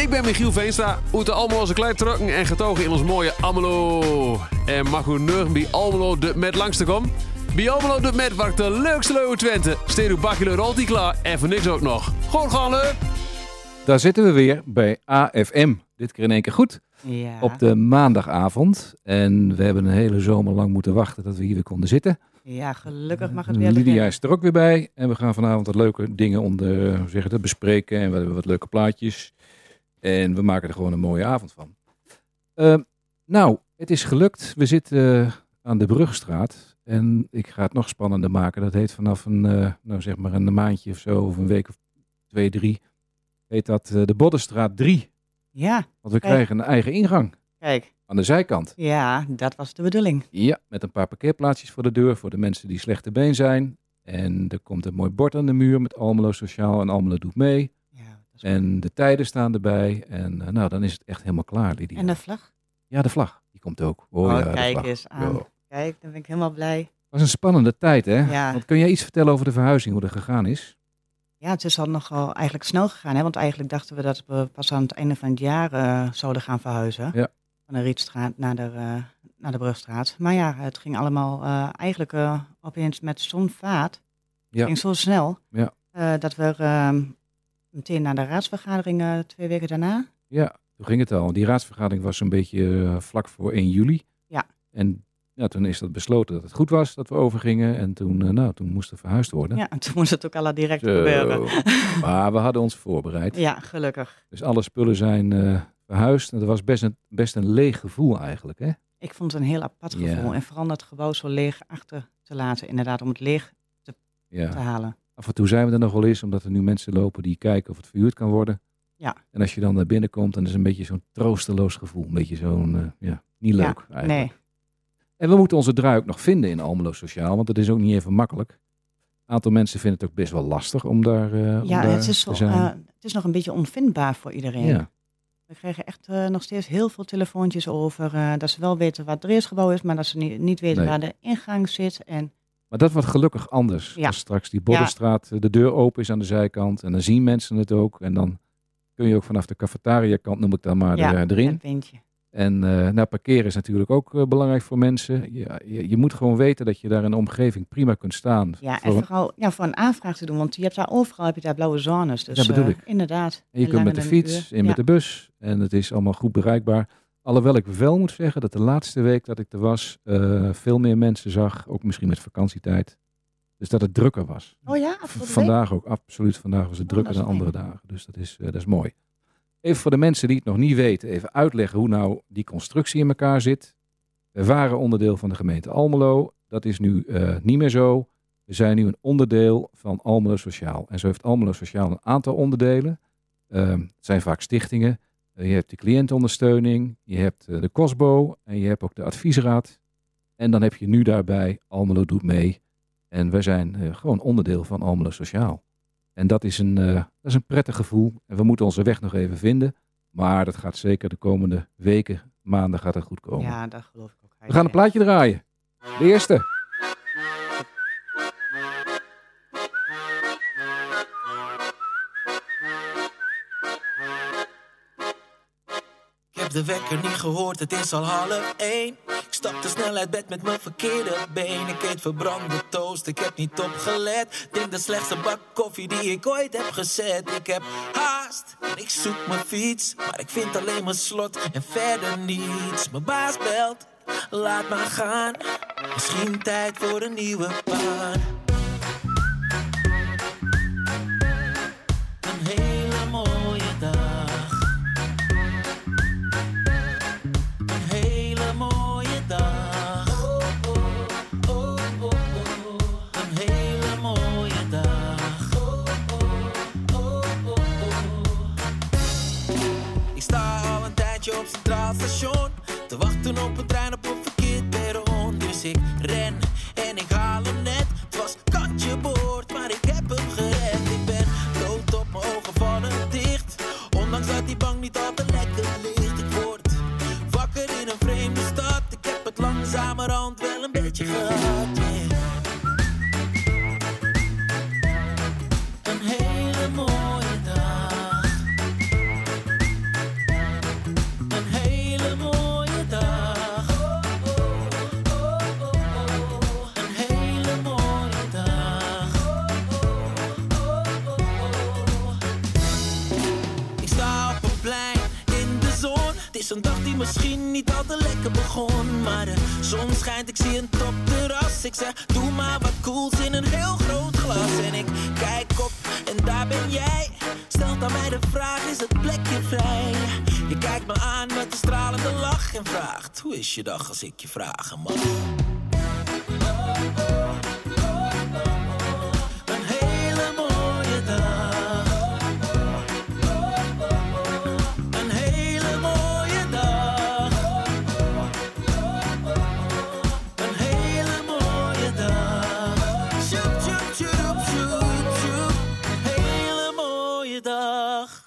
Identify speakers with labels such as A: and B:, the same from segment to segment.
A: Ik ben Michiel Veenstra, uit de Almeloze Kleiptrukken en getogen in ons mooie Almelo. En mag u neugen bij Almelo de met langs te komen? Bij Almelo de met waar de leukste leuwe Twente. Steed uw bakje altijd klaar en voor niks ook nog. Gewoon gaan leuk!
B: Daar zitten we weer bij AFM. Dit keer in één keer goed.
C: Ja.
B: Op de maandagavond. En we hebben een hele zomer lang moeten wachten dat we hier weer konden zitten.
C: ja, gelukkig mag het weer
B: Lydia is er ook weer bij. En we gaan vanavond wat leuke dingen onder, hoe zeg je dat, bespreken. En we hebben wat leuke plaatjes. En we maken er gewoon een mooie avond van. Eh, nou, het is gelukt. We zitten eh, aan de Brugstraat. En ik ga het nog spannender maken. Dat heet vanaf een, eh, nou zeg maar een maandje of zo, of een week of twee, drie, heet dat eh, de Boddenstraat 3.
C: Ja,
B: Want we
C: Kijk.
B: krijgen een eigen ingang
C: kijk.
B: aan de zijkant.
C: Ja, dat was de bedoeling.
B: Ja, met een paar parkeerplaatsjes voor de deur voor de mensen die slechte been zijn. En er komt een mooi bord aan de muur met Almelo Sociaal en Almelo doet mee. En de tijden staan erbij. En eh, nou, dan is het echt helemaal klaar, Lydia.
C: En de vlag?
B: Ja, de vlag. Die komt ook. Oh,
C: Oh,
B: ja,
C: kijk eens aan. Kijk, dan ben ik helemaal blij.
B: Het was een spannende tijd, hè?
C: Ja.
B: Want kun jij iets vertellen over de verhuizing, hoe dat gegaan is?
C: Ja, het is al nogal eigenlijk snel gegaan. Hè? Want eigenlijk dachten we dat we pas aan het einde van het jaar eh, zouden gaan verhuizen.
B: Ja.
C: Van de Rietstraat naar de, eh, naar de Brugstraat. Maar ja, het ging allemaal eh, eigenlijk opeens met zo'n vaart. Het
B: Ja.
C: ging zo snel.
B: Ja.
C: eh, dat we eh, meteen naar de raadsvergadering eh, twee weken daarna.
B: Ja, toen ging het al. Die raadsvergadering was een beetje eh, vlak voor 1 juli.
C: Ja.
B: En ja, toen is dat besloten dat het goed was dat we overgingen. En toen, eh, nou, toen moest er verhuisd worden.
C: Ja, en toen moest het ook al direct
B: Zo.
C: gebeuren.
B: Maar we hadden ons voorbereid.
C: Ja, gelukkig.
B: Dus alle spullen zijn verhuisd. En dat was best een, best een leeg gevoel eigenlijk. Hè?
C: Ik vond het een heel apart
B: Ja.
C: gevoel. En vooral dat gebouw zo leeg achter te laten. Inderdaad, om het leeg te
B: Ja.
C: halen.
B: Af en toe zijn we er nog wel eens, omdat er nu mensen lopen die kijken of het verhuurd kan worden.
C: Ja.
B: En als je dan naar binnen komt, dan is het een beetje zo'n troosteloos gevoel. Een beetje zo'n, eh, ja, niet leuk eigenlijk.
C: Nee,
B: En we moeten onze draai ook nog vinden in Almelo Sociaal, want dat is ook niet even makkelijk. Een aantal mensen vinden het ook best wel lastig om daar, om
C: ja,
B: daar
C: het is,
B: te
C: zo,
B: zijn.
C: eh, het is nog een beetje onvindbaar voor iedereen.
B: ja.
C: We krijgen echt nog steeds heel veel telefoontjes over dat ze wel weten waar het Dreesgebouw is, maar dat ze niet, niet weten
B: Nee.
C: waar de ingang zit. En
B: Maar dat wordt gelukkig anders.
C: Ja.
B: Als straks die Boddenstraat, eh, de deur open is aan de zijkant en dan zien mensen het ook. En dan kun je ook vanaf de cafetaria kant, noem ik dan maar,
C: ja,
B: er, erin.
C: het windje.
B: En eh nou, parkeren is natuurlijk ook eh, belangrijk voor mensen. Je, je moet gewoon weten dat je daar in de omgeving prima kunt staan.
C: Ja,
B: Voor
C: en vooral ja, voor een aanvraag te doen, want je hebt daar overal heb je daar blauwe zones. Dus
B: Dat bedoel
C: eh,
B: ik.
C: inderdaad.
B: en je
C: en
B: kunt met de fiets
C: uur.
B: en met de bus. En het is allemaal goed bereikbaar. Alhoewel ik wel moet zeggen dat de laatste week dat ik er was, eh, veel meer mensen zag. Ook misschien met vakantietijd. Dus dat het drukker was.
C: Oh ja?
B: Vandaag ook, absoluut. Vandaag was het
C: Oh,
B: drukker dan andere dagen. Dus dat is, eh, dat is mooi. Even voor de mensen die het nog niet weten, even uitleggen hoe nou die constructie in elkaar zit. We waren onderdeel van de gemeente Almelo. Dat is nu eh, niet meer zo. We zijn nu een onderdeel van Almelo Sociaal. En zo heeft Almelo Sociaal een aantal onderdelen. Ehm, het zijn vaak stichtingen. Eh, je hebt de cliëntenondersteuning, je hebt eh, de COSBO en je hebt ook de adviesraad. En dan heb je nu daarbij Almelo doet mee. En wij zijn eh, gewoon onderdeel van Almelo Sociaal. En dat is, een, dat is een prettig gevoel. En we moeten onze weg nog even vinden. Maar dat gaat zeker de komende weken, maanden gaat het goed komen.
C: Ja, dat geloof ik ook.
B: We gaan een plaatje draaien. De eerste.
D: Heb de wekker niet gehoord, het is al half één. Ik stap te snel uit bed met mijn verkeerde been. Ik eet verbrande toast, ik heb niet opgelet. Drink de slechtste bak koffie die ik ooit heb gezet. Ik heb haast ik zoek mijn fiets. Maar ik vind alleen mijn slot en verder niets. Mijn baas belt, laat maar gaan. Misschien tijd voor een nieuwe baan. Te wachten doe maar wat cools in een heel groot glas. En ik kijk op en daar ben jij. Stelt aan mij de vraag, is het plekje vrij? Je kijkt me aan met een stralende lach en vraagt, hoe is je dag als ik je vragen mag?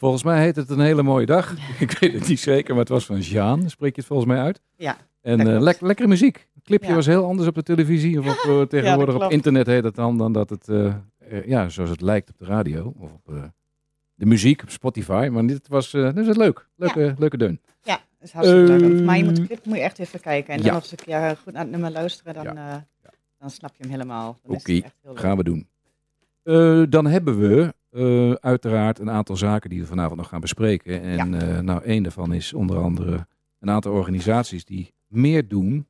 B: Volgens mij heet het een hele mooie dag. Ik weet het niet zeker, maar het was van Jean. Spreek je het volgens mij uit?
C: Ja,
B: En lek- lekkere muziek. Het clipje
C: Ja.
B: was heel anders op de televisie. Of op, eh, tegenwoordig op internet heet het dan. Dan dat het, eh, ja, zoals het lijkt op de radio. Of op de muziek op Spotify. Maar dit was, dit was leuk. Leuke, leuke deun.
C: Ja, dat is hartstikke leuk.
B: Eh,
C: Maar je moet de clip moet je echt even kijken. En dan
B: ja.
C: eens een keer goed naar het nummer luisteren. Dan, dan snap je hem helemaal.
B: Oké, gaan we doen. Dan hebben we eh, uiteraard een aantal zaken die we vanavond nog gaan bespreken. En
C: Ja.
B: eh, nou, één daarvan is onder andere een aantal organisaties die meer doen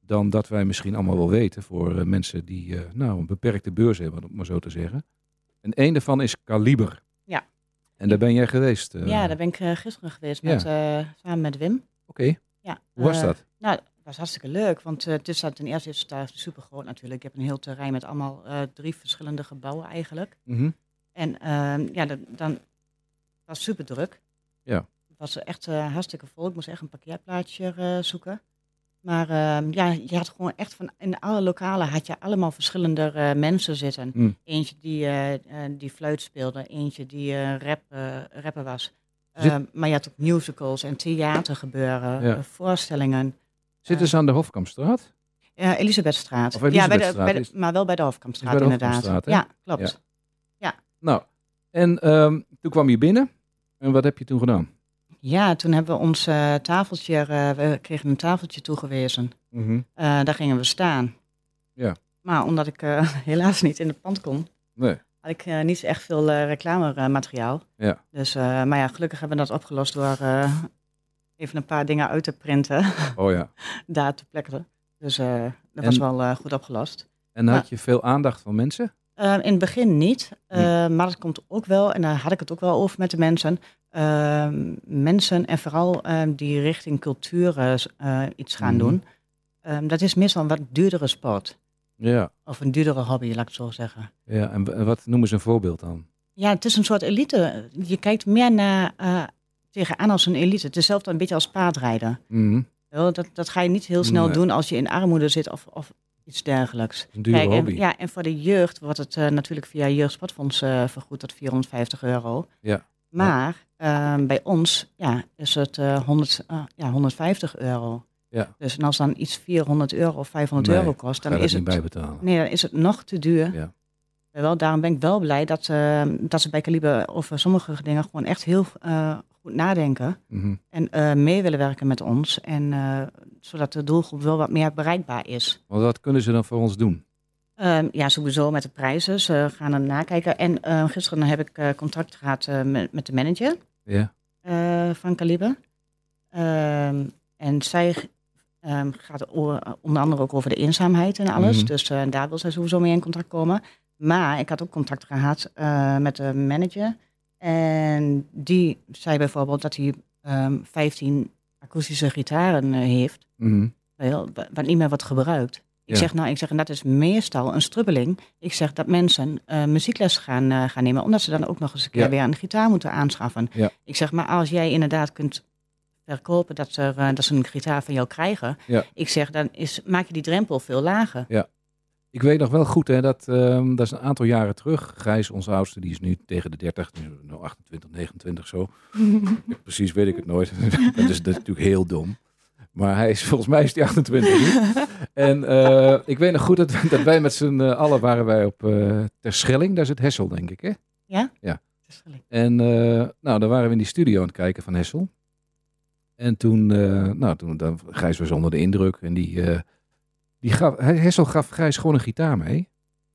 B: dan dat wij misschien allemaal wel weten voor eh, mensen die nou, een beperkte beurs hebben, om maar zo te zeggen. En één daarvan is Kaliber.
C: Ja.
B: En daar ben jij geweest.
C: Ja, daar ben ik gisteren geweest met, samen met Wim.
B: Oké,
C: Ja,
B: hoe was dat?
C: Nou, het was hartstikke leuk, want het is ten eerste is het daar super groot natuurlijk. Ik heb een heel terrein met allemaal drie verschillende gebouwen eigenlijk.
B: Mhm.
C: En ehm, ja, dat, dan was super druk.
B: Ja.
C: Het was echt eh, hartstikke vol. Ik moest echt een parkeerplaatsje eh, zoeken. Maar ehm, ja, je had gewoon echt van in alle lokalen had je allemaal verschillende eh, mensen zitten.
B: Mm.
C: Eentje die, die fluit speelde, eentje die rap, rapper was.
B: Zit-
C: Ehm, maar je had ook musicals en theatergebeuren,
B: Ja.
C: eh, voorstellingen.
B: Zitten ze aan de Hofkampstraat?
C: Ja, Elisabethstraat.
B: Of
C: ja, bij de,
B: Elisabethstraat
C: bij de-
B: is-
C: maar wel bij de Hofkampstraat
B: Is bij de
C: inderdaad.
B: Hofkampstraat,
C: ja, klopt.
B: Nou, en ehm, toen kwam je binnen. En wat heb je toen gedaan?
C: Ja, toen hebben we ons eh, tafeltje, eh, we kregen een tafeltje toegewezen.
B: Mhm.
C: Eh, daar gingen we staan.
B: Ja.
C: Maar omdat ik helaas niet in de pand kon,
B: Nee.
C: had ik niet echt veel reclamemateriaal.
B: Ja.
C: Dus, maar ja, gelukkig hebben we dat opgelost door even een paar dingen uit te printen,
B: Oh ja.
C: daar te plekken. Dus dat was wel goed opgelost.
B: En had je veel aandacht van mensen?
C: Eh, in het begin niet,
B: Hm.
C: maar dat komt ook wel, en daar had ik het ook wel over met de mensen. Ehm, mensen en vooral ehm, die richting cultuur eh, eh, iets gaan
B: Mhm.
C: doen, Ehm, dat is meestal een wat duurdere sport.
B: Ja.
C: Of een duurdere hobby, laat ik het zo zeggen.
B: ja. En wat noemen ze een voorbeeld dan?
C: Ja, het is een soort elite. Je kijkt meer naar eh, tegenaan als een elite. Het is zelfs een beetje als paardrijden. Wel, Dat, dat ga je niet heel snel
B: Nee.
C: doen als je in armoede zit of, of iets dergelijks.
B: Een dure
C: Kijk, en,
B: hobby.
C: ja, en voor de jeugd wordt het eh, natuurlijk via Jeugdsportfonds eh, vergoed tot 450 euro.
B: Ja.
C: Maar ehm, bij ons ja, is het eh, 100, eh, ja, 150 euro.
B: Ja.
C: Dus en als dan iets 400 euro of 500
B: Nee,
C: euro kost, dan is, het, nee, dan is het nog te duur.
B: Ja.
C: Wel, daarom ben ik wel blij dat, eh, dat ze bij Calibre over sommige dingen gewoon echt heel eh, goed nadenken.
B: Mhm.
C: En eh, mee willen werken met ons. En, eh, zodat de doelgroep wel wat meer bereikbaar is.
B: Want wat kunnen ze dan voor ons doen?
C: Ehm, ja, sowieso met de prijzen. Ze gaan er nakijken. En eh, gisteren heb ik contact gehad eh, met, met de manager
B: Ja.
C: eh, van Calibre. Ehm, en zij ehm, gaat onder andere ook over de eenzaamheid en alles.
B: Mhm.
C: Dus daar wil zij sowieso mee in contact komen. Maar ik had ook contact gehad eh, met de manager. En die zei bijvoorbeeld dat hij ehm 15 akoestische gitaren eh, heeft.
B: Mhm.
C: Wel, wa- wat niet meer wordt gebruikt. Ik
B: Ja.
C: zeg nou, ik zeg, en dat is meestal een strubbeling. Ik zeg dat mensen eh, muziekles gaan, eh, gaan nemen, omdat ze dan ook nog eens een keer
B: Ja.
C: weer een gitaar moeten aanschaffen.
B: Ja.
C: Ik zeg, maar als jij inderdaad kunt verkopen dat, er, dat ze een gitaar van jou krijgen, ik zeg, dan is, maak je die drempel veel lager.
B: Ik weet nog wel goed, hè, dat, ehm, dat is een aantal jaren terug. Gijs, onze oudste, die is nu tegen de 30, die is nou 28, 29 zo. Precies weet ik het nooit. dat, is, dat is natuurlijk heel dom. Maar hij is, volgens mij is hij 28 nu. En eh, ik weet nog goed dat, dat wij met z'n eh, allen waren wij op uh, Terschelling. Daar zit Hessel, denk ik, hè?
C: Verschilling.
B: En uh, nou, daar waren we in die studio aan het kijken van Hessel. En toen, nou, toen dan, Gijs was onder de indruk. En die, die gaf, Hessel gaf Gijs gewoon een gitaar mee.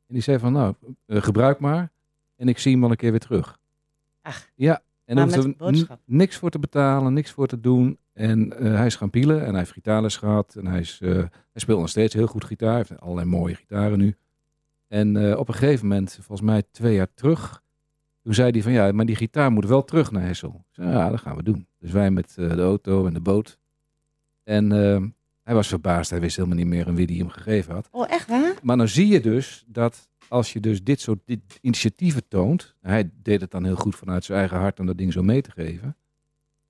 B: En die zei van, nou, uh, gebruik maar. En ik zie hem wel een keer weer terug.
C: Ach.
B: Ja,
E: En
C: met
E: hoeft er niks voor te betalen, niks voor te doen. En eh, hij is gaan pielen en hij heeft gitaarles gehad. En hij, is, eh, hij speelt nog steeds heel goed gitaar. Hij heeft allerlei mooie gitaren nu. En eh, op een gegeven moment, volgens mij twee jaar terug, toen zei hij van ja, maar die gitaar moet wel terug naar Hessel. Ik zei, ja, dat gaan we doen. Dus wij met eh, de auto en de boot. En eh, hij was verbaasd. Hij wist helemaal niet meer aan wie die hem gegeven had.
C: Oh, echt waar?
E: Maar dan zie je dus dat als je dus dit soort dit initiatieven toont, hij deed het dan heel goed vanuit zijn eigen hart om dat ding zo mee te geven,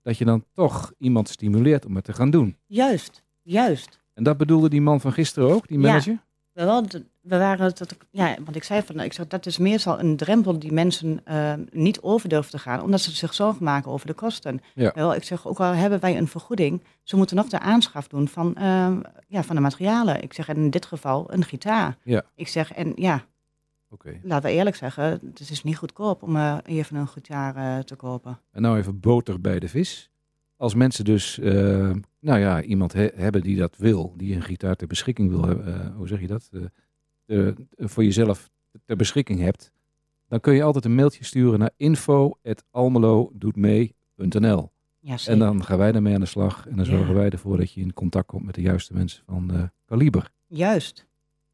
E: dat je dan toch iemand stimuleert om het te gaan doen.
C: Juist, juist.
E: En dat bedoelde die man van gisteren ook, die
C: Ja.
E: manager?
C: We, wel, we waren tot, ja, want ik zei van, ik zeg, dat is meestal een drempel die mensen eh, niet over durven te gaan, omdat ze zich zorgen maken over de kosten.
E: Ja.
C: Wel, ik zeg, ook al hebben wij een vergoeding, ze moeten nog de aanschaf doen van, eh, ja, van de materialen. Ik zeg, en in dit geval een gitaar.
E: Ja.
C: Ik zeg, en ja, laten we eerlijk zeggen, het is niet goedkoop om eh, even een gitaar eh, te kopen.
E: En nou even boter bij de vis. Als mensen dus, nou ja, iemand he- hebben die dat wil, die een gitaar ter beschikking wil hebben, hoe zeg je dat, Voor jezelf ter beschikking hebt, dan kun je altijd een mailtje sturen naar info.almelodoetmee.nl.
C: Ja.
E: En dan gaan wij daarmee aan de slag en dan
C: Ja.
E: zorgen wij ervoor dat je in contact komt met de juiste mensen van kaliber.
C: Juist.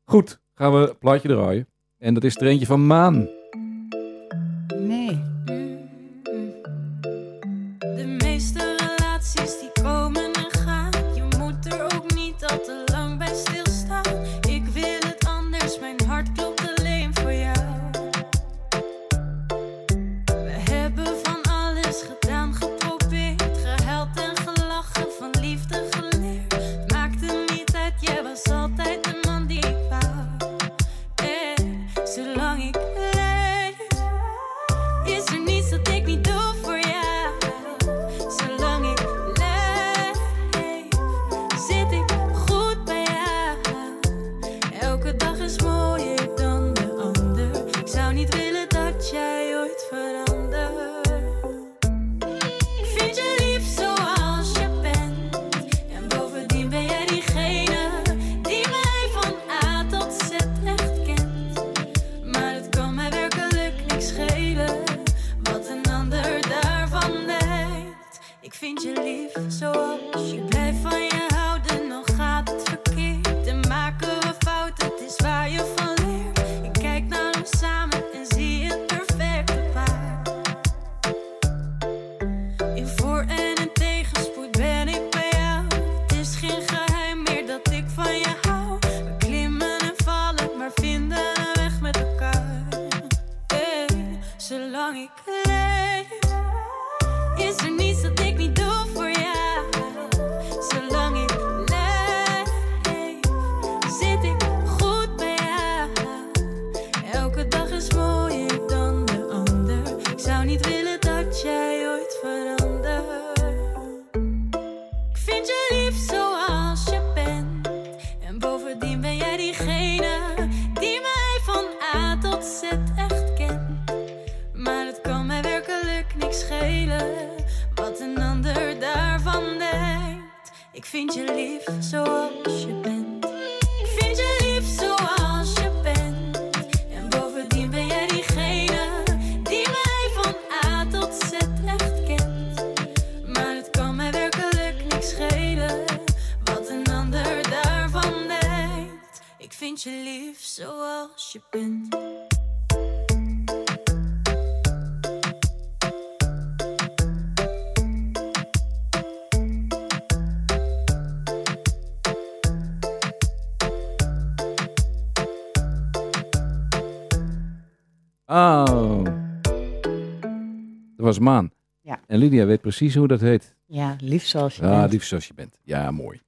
E: Goed, gaan we een plaatje draaien. En dat is er eentje van Maan. Oh. Dat was Maan.
C: Ja.
E: En Lydia weet precies hoe dat heet.
C: Ja, lief zoals je
E: Ja,
C: bent.
E: lief zoals je bent. Ja, mooi.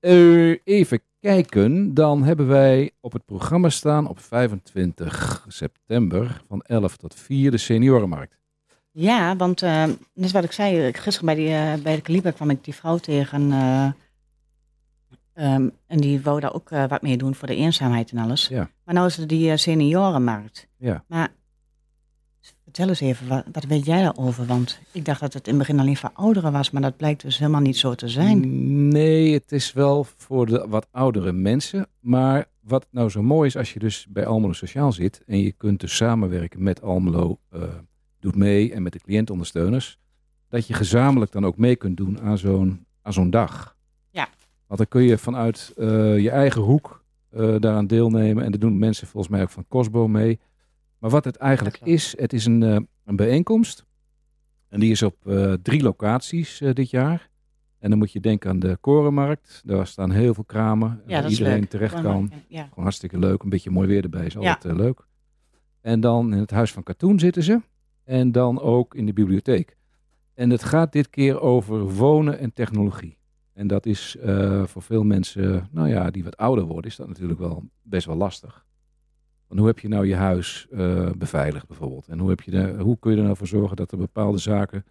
E: Eh, even kijken. Dan hebben wij op het programma staan op 25 september van 11 tot 4 de seniorenmarkt.
C: Ja, want eh, net wat ik zei, ik- gisteren bij, die, eh, bij de Kaliber kwam ik die vrouw tegen. Eh, ehm, en die wou daar ook eh, wat mee doen voor de eenzaamheid en alles.
E: Ja.
C: Maar nou is er die eh, seniorenmarkt.
E: Ja.
C: Maar vertel eens even, wat, wat weet jij daarover? Want ik dacht dat het in het begin alleen voor ouderen was, maar dat blijkt dus helemaal niet zo te zijn.
E: Nee, het is wel voor de wat oudere mensen. Maar wat nou zo mooi is als je dus bij Almelo Sociaal zit en je kunt dus samenwerken met Almelo eh,
B: doet mee en met de cliëntondersteuners, dat je gezamenlijk dan ook mee kunt doen aan zo'n, aan zo'n dag.
C: Ja.
B: Want dan kun je vanuit eh, je eigen hoek eh, daaraan deelnemen. En dat doen mensen volgens mij ook van Cosbo mee. Maar wat het eigenlijk is, het is een, eh, een bijeenkomst. En die is op drie locaties dit jaar. En dan moet je denken aan de Korenmarkt. Daar staan heel veel kramen
C: Ja,
B: waar iedereen
C: leuk.
B: terecht kan.
C: Ja.
B: Gewoon hartstikke leuk. Een beetje mooi weer erbij is altijd leuk. En dan in het Huis van Katoen zitten ze. En dan ook in de bibliotheek. En het gaat dit keer over wonen en technologie. En dat is eh, voor veel mensen, nou ja, die wat ouder worden, is dat natuurlijk wel best wel lastig. Want hoe heb je nou je huis eh, beveiligd bijvoorbeeld? En hoe, heb je de, hoe kun je er nou voor zorgen dat er bepaalde zaken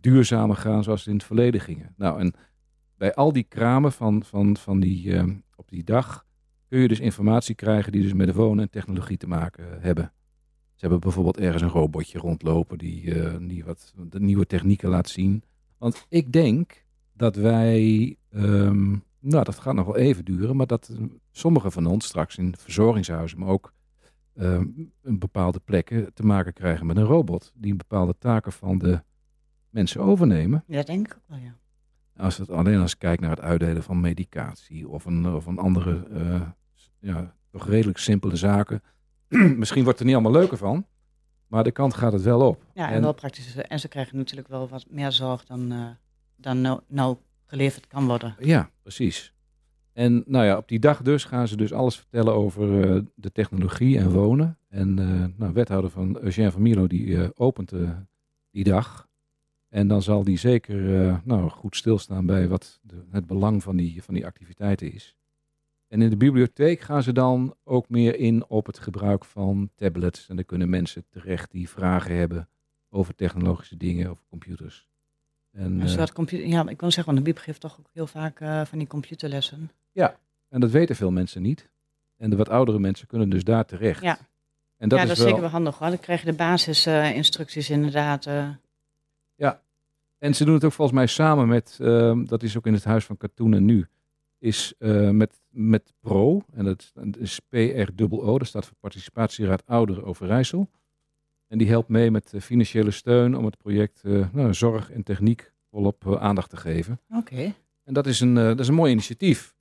B: duurzamer gaan zoals ze in het verleden gingen? Nou, en bij al die kramen van, van, van die, eh, op die dag kun je dus informatie krijgen die dus met de wonen en technologie te maken hebben. Ze hebben bijvoorbeeld ergens een robotje rondlopen die, die wat de nieuwe technieken laat zien. Want ik denk dat wij, ehm, nou dat gaat nog wel even duren, maar dat eh, sommigen van ons straks in verzorgingshuizen, maar ook ehm, in bepaalde plekken te maken krijgen met een robot die bepaalde taken van de mensen overnemen.
C: Ja, denk ik ook wel, ja.
B: Als het alleen als ik kijk naar het uitdelen van medicatie of een, of een andere, eh, ja, toch redelijk simpele zaken. Misschien wordt er niet allemaal leuker van, maar de kant gaat het wel op.
C: Ja, en,
B: En-
C: wel praktisch. En ze krijgen natuurlijk wel wat meer zorg dan, eh, dan nou, nou geleverd kan worden.
B: Ja, precies. En nou ja, op die dag dus gaan ze dus alles vertellen over eh, de technologie en wonen. En eh nou, wethouder van Eugène van Milo die eh, opent die dag. En dan zal die zeker nou, goed stilstaan bij wat de, het belang van die, van die activiteiten is. En in de bibliotheek gaan ze dan ook meer in op het gebruik van tablets. En dan kunnen mensen terecht die vragen hebben over technologische dingen of computers. En,
C: Dus
B: eh,
C: dat computer, ja, ik wil zeggen, want de Biep geeft toch ook heel vaak eh, van die computerlessen.
B: En dat weten veel mensen niet. En de wat oudere mensen kunnen dus daar terecht.
C: Ja.
B: En dat
C: ja,
B: is
C: dat is
B: wel,
C: zeker wel handig hoor. Dan krijg je de basisinstructies inderdaad. eh.
B: En ze doen het ook volgens mij samen met, ehm, dat is ook in het Huis van Katoen en Nu, is met, met PRO. En dat is PROO, dat staat voor Participatieraad Ouderen Overijssel. En die helpt mee met eh, financiële steun om het project eh, nou, zorg en techniek volop eh, aandacht te geven.
C: Oké.
B: En dat is, een, dat is een mooi initiatief.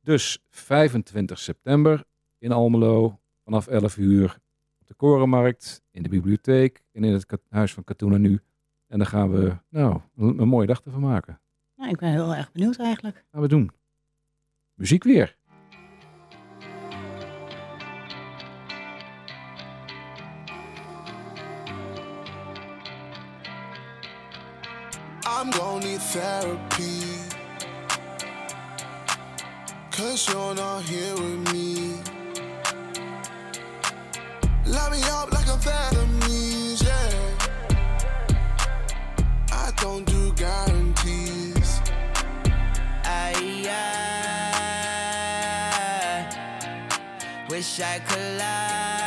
B: Dus 25 september in Almelo, vanaf 11 uur op de Korenmarkt, in de bibliotheek en in het Huis van Katoen en Nu. En daar gaan we nou, een, een mooie dag ervan maken.
C: Nou, ik ben heel erg benieuwd eigenlijk.
B: gaan we doen. Muziek weer.
F: I'm need therapy. Cause you're not here with me. Light me up like amphetamines, yeah. I don't do guarantees.
G: I, I wish I could lie.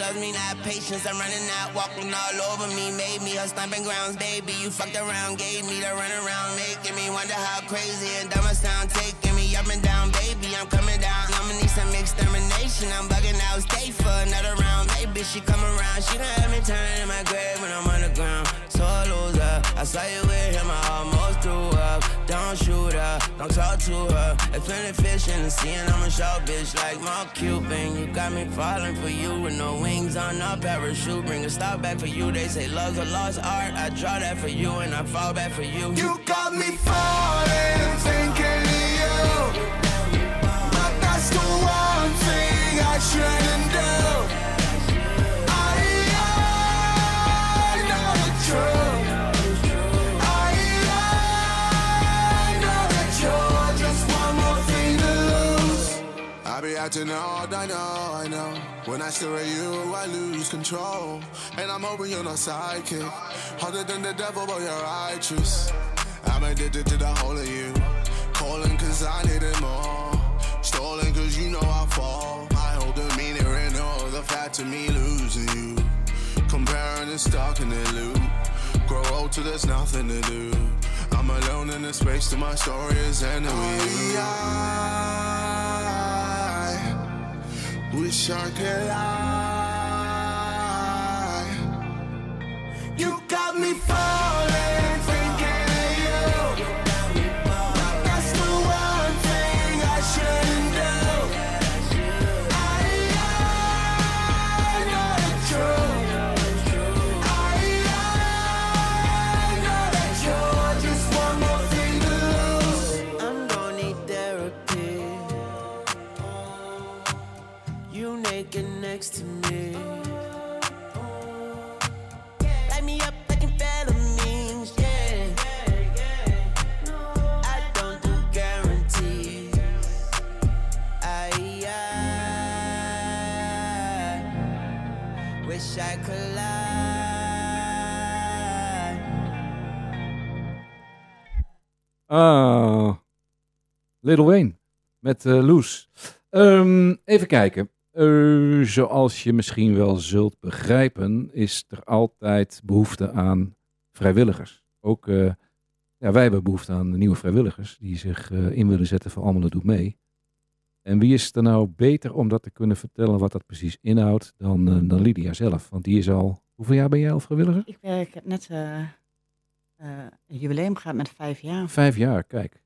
G: Loves me, not patience. I'm running out, walking all over me, made me her stomping grounds, baby. You fucked around, gave me the run around, making me wonder how crazy and dumb I sound, taking me up and down, baby. I'm coming down, I'ma need some extermination. I'm bugging out, stay for another round, baby. She come around, she done have me turning in my grave when I'm on the ground. So I lose her. I saw you with him, I almost threw up. Don't shoot her, don't talk to her. There's plenty fish in the sea, and I'm a shark bitch like Mark Cuban. You got me falling for you with no wings on a parachute. Bring a stop back for you. They say love's a lost art. I draw that for you, and I fall back for you.
F: You got me falling, thinking of you. But that's the one thing I shouldn't do. Acting odd, I know, I know. When I stare at you, I lose control. And I'm hoping you're not psychic. Harder than the devil, but you're righteous. I'm addicted to the whole of you. Calling cause I need it more. Stolen cause you know I fall. I hold the meaning in all the fact of me losing you. Comparing and stuck in the loop. Grow old till there's nothing to do. I'm alone in the space till my story is ending with you. Oh, Wish I could lie. You got me falling,
H: next me. Wish I.
B: Ah, Little Wayne met eh Loes. Ehm, even kijken. Eh, zoals je misschien wel zult begrijpen, is er altijd behoefte aan vrijwilligers. Ook eh, ja, wij hebben behoefte aan nieuwe vrijwilligers die zich eh, in willen zetten voor Allemaal Doet Mee. En wie is er nou beter om dat te kunnen vertellen wat dat precies inhoudt dan, dan Lydia zelf? Want die is al, hoeveel jaar ben jij al vrijwilliger?
C: Ik werk net eh, eh, een jubileum gehad met vijf jaar.
B: Vijf jaar, kijk.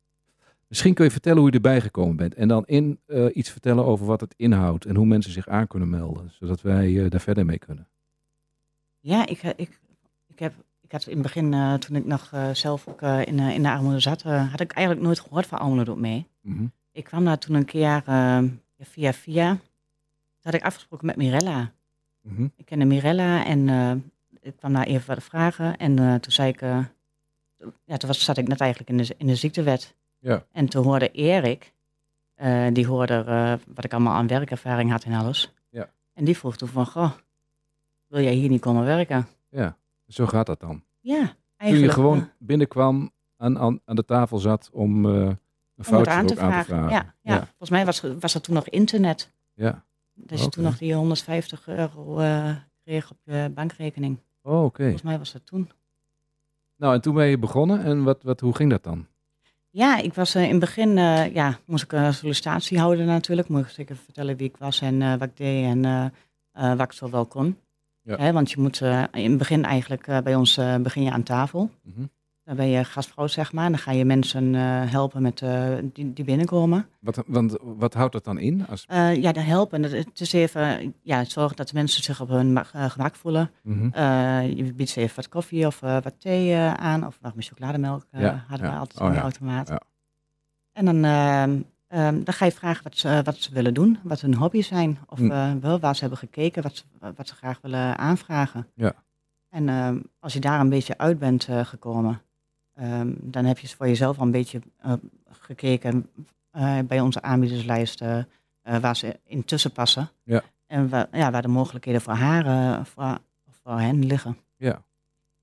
B: Misschien kun je vertellen hoe je erbij gekomen bent. En dan in, eh, iets vertellen over wat het inhoudt en hoe mensen zich aan kunnen melden. Zodat wij eh, daar verder mee kunnen.
C: Ja, ik, eh, ik, ik, heb, ik had in het begin, toen ik nog zelf ook in, in de armoede zat, had ik eigenlijk nooit gehoord van Almelo Doet Mee.
B: Mhm.
C: Ik kwam daar toen een keer eh, via via. Toen had ik afgesproken met Mirella.
B: Mhm.
C: Ik kende Mirella en ik kwam daar even wat vragen. En toen zei ik, ja, toen was, zat ik net eigenlijk in de, in de ziektewet.
B: Ja.
C: En toen hoorde Erik, eh, die hoorde eh, wat ik allemaal aan werkervaring had en alles.
B: Ja.
C: En die vroeg toen van, goh, wil jij hier niet komen werken?
B: Ja, zo gaat dat dan.
C: Ja,
B: Toen
C: eigenlijk.
B: je gewoon binnenkwam, aan, aan, aan de tafel zat om eh, een foutje
C: aan te vragen. Ja, ja.
B: ja.
C: volgens mij was, was er toen nog internet.
B: Ja.
C: Dat je toen nog die 150 euro kreeg op je bankrekening.
B: Oh, oké.
C: Volgens mij was dat toen.
B: Nou, en toen ben je begonnen. En wat, wat, hoe ging dat dan?
C: Ja, ik was eh, in het begin, eh, ja, moest ik een sollicitatie houden natuurlijk. Moest ik zeker vertellen wie ik was en eh, wat ik deed en wat ik zo wel kon.
B: Ja.
C: Hè, want je moet in het begin eigenlijk bij bij ons begin je aan tafel.
B: Mhm.
C: Dan ben je gastvrouw, zeg maar. Dan ga je mensen eh, helpen met, eh, die, die binnenkomen.
B: Wat, want, wat houdt dat dan in? Als,
C: Eh, ja, de helpen. Het is even ja, zorgen dat de mensen zich op hun ma- gemak voelen.
B: Mhm.
C: Je biedt ze even wat koffie of wat thee aan. Of nog met chocolademelk
B: Ja,
C: hadden we altijd
B: Oh,
C: in de
B: ja,
C: automaat.
B: ja.
C: En dan, ehm, ehm, dan ga je vragen wat ze, wat ze willen doen. Wat hun hobby's zijn. Of eh, wel waar ze hebben gekeken. Wat ze, wat ze graag willen aanvragen.
B: Ja.
C: En ehm, als je daar een beetje uit bent gekomen. Ehm, dan heb je voor jezelf al een beetje eh, gekeken eh, bij onze aanbiederslijst eh, waar ze intussen passen.
B: Ja.
C: En waar, ja, waar de mogelijkheden voor haar, voor, voor hen liggen.
B: Ja.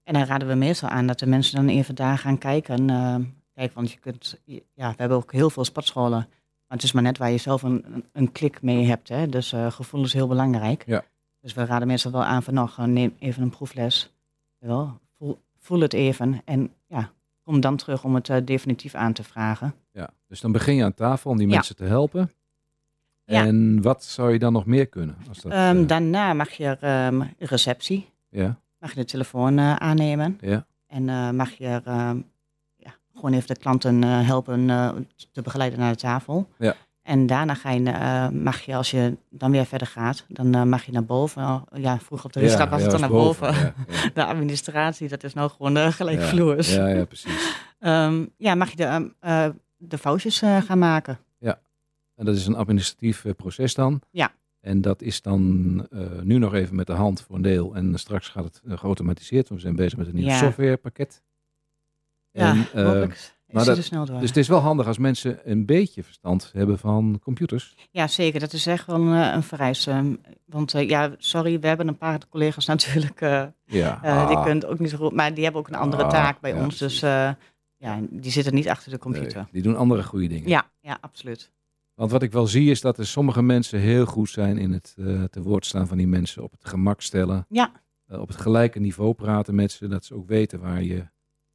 C: En dan raden we meestal aan dat de mensen dan even daar gaan kijken. kijk, want je kunt, ja, we hebben ook heel veel sportscholen. Maar het is maar net waar je zelf een, een- klik mee hebt. Hè? Dus gevoel is heel belangrijk.
B: Ja.
C: Dus we raden meestal wel aan van nog, neem even een proefles. Wel, voel, voel het even en ja, kom dan terug om het eh, definitief aan te vragen.
B: Ja, dus dan begin je aan tafel om die
C: Ja.
B: mensen te helpen.
C: Ja.
B: En wat zou je dan nog meer kunnen? Als dat,
C: Ehm,
B: eh,
C: daarna mag je ehm, receptie,
B: ja,
C: mag je de telefoon eh, aannemen.
B: ja,
C: En mag je ehm, ja, gewoon even de klanten helpen te begeleiden naar de tafel.
B: Ja.
C: En daarna ga je, eh, mag je, als je dan weer verder gaat, dan eh, mag je naar boven. Oh, Ja, vroeger op de ruststad was
B: ja,
C: het dan naar boven.
B: Ja, ja.
C: De administratie, dat is nou gewoon uh, gelijk
B: Ja,
C: vloers.
B: Ja, ja, precies.
C: Ehm, ja, mag je de, ehm, eh, de foutjes gaan maken.
B: En dat is een administratief proces dan.
C: Ja.
B: En dat is dan nu nog even met de hand voor een deel. En straks gaat het geautomatiseerd. want We zijn bezig met een nieuw
C: Ja.
B: softwarepakket.
C: Ja,
B: En,
C: hopelijk is
B: maar
C: het
B: dat-
C: snel door.
B: dus het is wel handig als mensen een beetje verstand hebben van computers.
C: Ja, zeker. Dat is echt wel een, eh, een vereiste. Want eh, ja, sorry, we hebben een paar collega's natuurlijk. eh,
B: Ja.
C: Die
B: Ah,
C: kunnen ook niet zo goed, maar die hebben ook een andere
B: Ah,
C: taak bij
B: ja,
C: ons. Dus Ja, die zitten niet achter de computer.
B: Nee, die doen andere goede dingen.
C: Ja, ja, absoluut.
B: Want wat ik wel zie is dat er sommige mensen heel goed zijn in het te woord staan van die mensen. Op het gemak stellen.
C: Ja.
B: Op het gelijke niveau praten met ze. Dat ze ook weten waar je,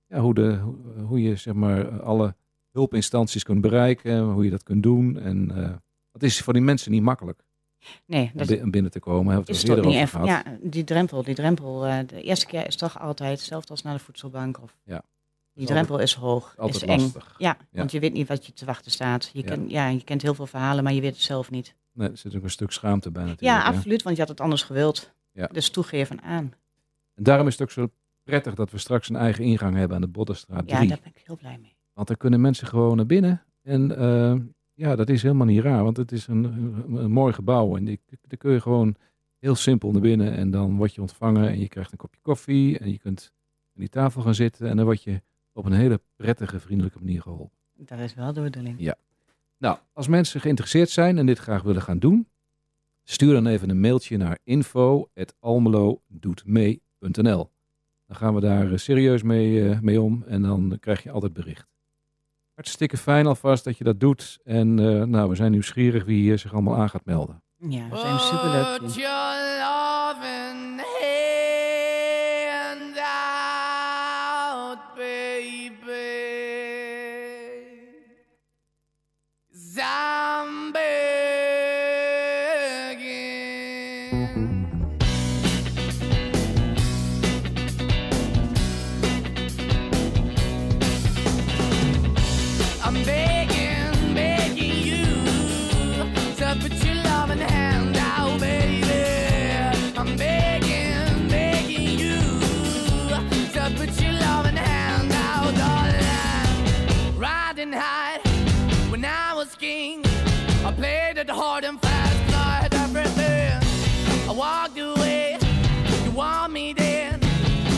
B: ja, hoe, de, hoe, je zeg maar alle hulpinstanties kunt bereiken. Hoe je dat kunt doen. En eh het is voor die mensen niet makkelijk
C: Nee,
B: om
C: dat
B: om binnen te komen.
C: Is
B: het eerder
C: niet even. Ja, die drempel, die drempel. eh, de eerste keer is toch altijd hetzelfde als naar de voedselbank. Of,
B: Ja.
C: Die drempel is hoog,
B: Altijd
C: is eng. Ja,
B: Ja.
C: want je weet niet wat je te wachten staat. Je,
B: Ja.
C: Kent, ja, je kent heel veel verhalen, maar je weet het zelf niet.
B: Nee, er zit ook een stuk schaamte bij natuurlijk.
C: Ja,
B: hè.
C: absoluut, want je had het anders gewild.
B: Ja.
C: Dus toegeven aan.
B: En daarom is het ook zo prettig dat we straks een eigen ingang hebben aan de Boddenstraat 3.
C: Ja, daar ben ik heel blij mee.
B: Want daar kunnen mensen gewoon naar binnen. En eh, ja, dat is helemaal niet raar, want het is een, een, een mooi gebouw. En die, daar kun je gewoon heel simpel naar binnen. En dan word je ontvangen en je krijgt een kopje koffie. En je kunt aan die tafel gaan zitten. En dan word je op een hele prettige, vriendelijke manier geholpen.
C: Dat is wel de bedoeling.
B: Ja. Nou, als mensen geïnteresseerd zijn en dit graag willen gaan doen, stuur dan even een mailtje naar info.almelodoetmee.nl. Dan gaan we daar eh, serieus mee, eh, mee om en dan krijg je altijd bericht. Hartstikke fijn alvast dat je dat doet. En eh, nou, we zijn nieuwsgierig wie hier zich allemaal aan gaat melden.
C: Ja, we zijn superleuk.
H: When I was king, I played it hard and fast, I had everything. I walked away, you want me then,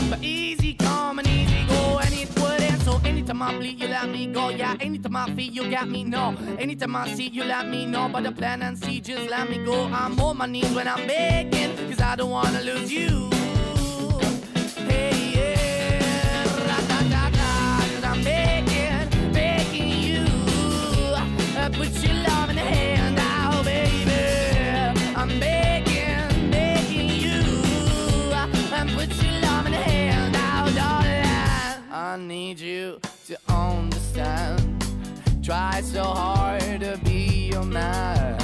H: but easy come and easy go, and it wouldn't. So anytime I bleed, you let me go. Yeah, anytime I feel, you got me. No, anytime I see, you let me know. But the plan and see, just let me go. I'm on my knees when I'm begging, cause I don't wanna lose you. Hey, yeah, need you to understand. Try so hard to be your man,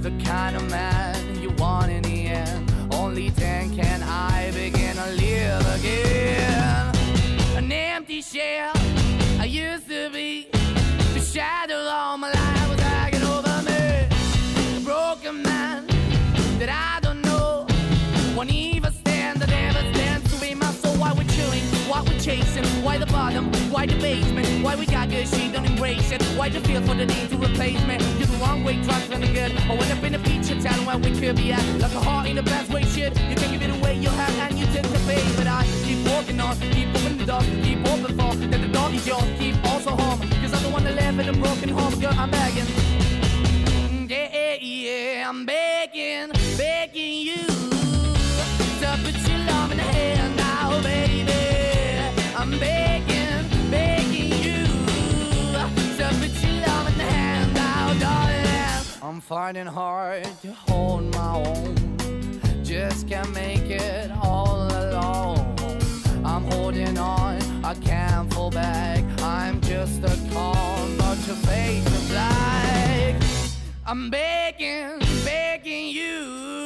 H: the kind of man you want in the end. Only then can I begin to live again. An empty shell I used to be. The shadow all my life Won't even stand, that never stands to be my soul. Why we're chilling, why we're chasing, why the bottom, why the basement, why we got good, she don't embrace it. Why the feel for the need to replace me? You're the wrong way, trying to the good. I went up in a feature town where we could be at. Like a heart in the best way, shit. You can give it away, you have, and you tend to pay. But I keep walking on, keep moving the dog, keep open for that the dog is yours, keep also home. Cause I'm the one that live in a broken home, girl, I'm begging. Mm, yeah, yeah, the hand now, baby. I'm begging, begging you I'm fighting hard to hold my own, just can't make it all alone. I'm holding on, I can't fall back. I'm just a call, but your face black. I'm begging, begging you.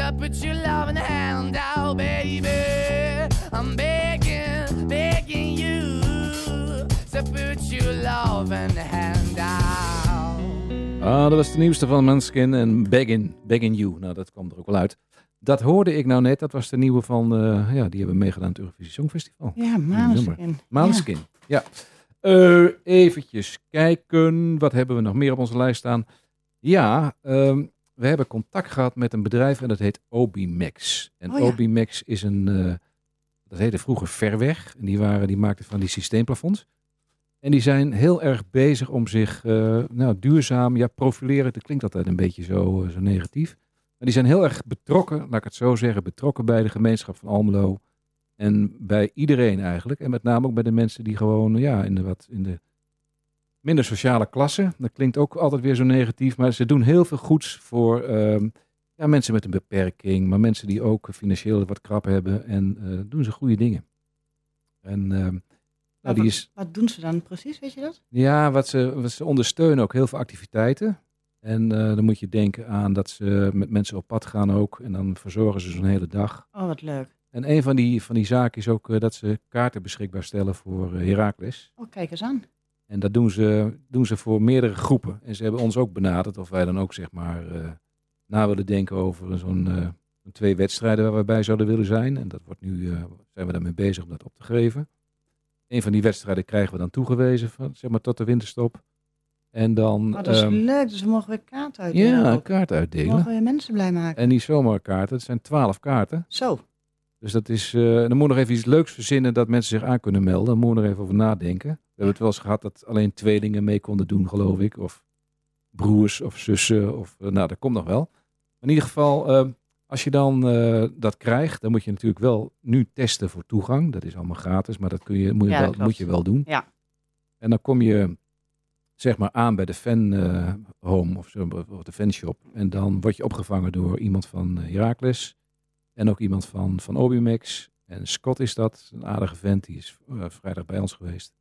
H: So put your loving hand out, baby. I'm begging, begging you. So put your loving hand out.
B: Ah, dat was de nieuwste van Manskin en Beggin, Beggin You. Nou, dat kwam er ook wel uit. Dat hoorde ik nou net. Dat was de nieuwe van, eh, ja, die hebben meegedaan aan het Eurovisie Songfestival.
C: Ja,
B: nummer.
C: Maanskin.
B: Manskin, ja. Eh, eventjes kijken. Wat hebben we nog meer op onze lijst staan? Ja, ehm, we hebben contact gehad met een bedrijf en dat heet Obimax. En
C: Oh ja.
B: Obimax is een, eh, dat heette vroeger Verweg. En die, waren, die maakten van die systeemplafonds. En die zijn heel erg bezig om zich eh, nou, duurzaam, ja, profileren. Dat klinkt altijd een beetje zo, eh, zo negatief. Maar die zijn heel erg betrokken, laat ik het zo zeggen, betrokken bij de gemeenschap van Almelo. En bij iedereen eigenlijk. En met name ook bij de mensen die gewoon ja, in, de, wat, in de minder sociale klasse. Dat klinkt ook altijd weer zo negatief. Maar ze doen heel veel goeds voor ehm, ja, mensen met een beperking. Maar mensen die ook financieel wat krap hebben. En eh, doen ze goede dingen. En ehm, nou, die is,
C: Wat doen ze dan precies, weet je dat?
B: ja, wat ze, wat ze ondersteunen ook heel veel activiteiten. En eh, dan moet je denken aan dat ze met mensen op pad gaan ook. En dan verzorgen ze zo'n hele dag.
C: Oh, wat leuk.
B: En een van die, van die zaken is ook eh, dat ze kaarten beschikbaar stellen voor Heracles.
C: Oh, kijk eens aan.
B: En dat doen ze, doen ze voor meerdere groepen. En ze hebben ons ook benaderd of wij dan ook zeg maar eh, na willen denken over zo'n eh, twee wedstrijden waar we bij zouden willen zijn. En dat wordt nu, eh, zijn we daarmee bezig om dat op te geven. Een van die wedstrijden krijgen we dan toegewezen, van, zeg maar tot de winterstop. En dan
C: Oh, dat is
B: ehm,
C: leuk. Dus we mogen weer kaarten uitdelen.
B: ja, een kaart
C: We
B: uitdelen.
C: mogen weer mensen blij maken.
B: En niet zomaar kaarten, het zijn twaalf kaarten.
C: Zo.
B: Dus dat is, eh dan moet nog even iets leuks verzinnen dat mensen zich aan kunnen melden. Dan moet je er even over nadenken. We hebben het wel eens gehad dat alleen tweelingen mee konden doen, geloof ik. Of broers of zussen. Of, eh, nou, dat komt nog wel. Maar in ieder geval, eh, als je dan eh, dat krijgt, dan moet je natuurlijk wel nu testen voor toegang. Dat is allemaal gratis, maar dat kun je, moet, je
C: Ja,
B: wel, moet je wel doen.
C: Ja.
B: En dan kom je zeg maar aan bij de fan home of, zo, of de fanshop. En dan word je opgevangen door iemand van Heracles. En ook iemand van, van Obimax. En Scott is dat, een aardige vent. Die is eh, vrijdag bij ons geweest.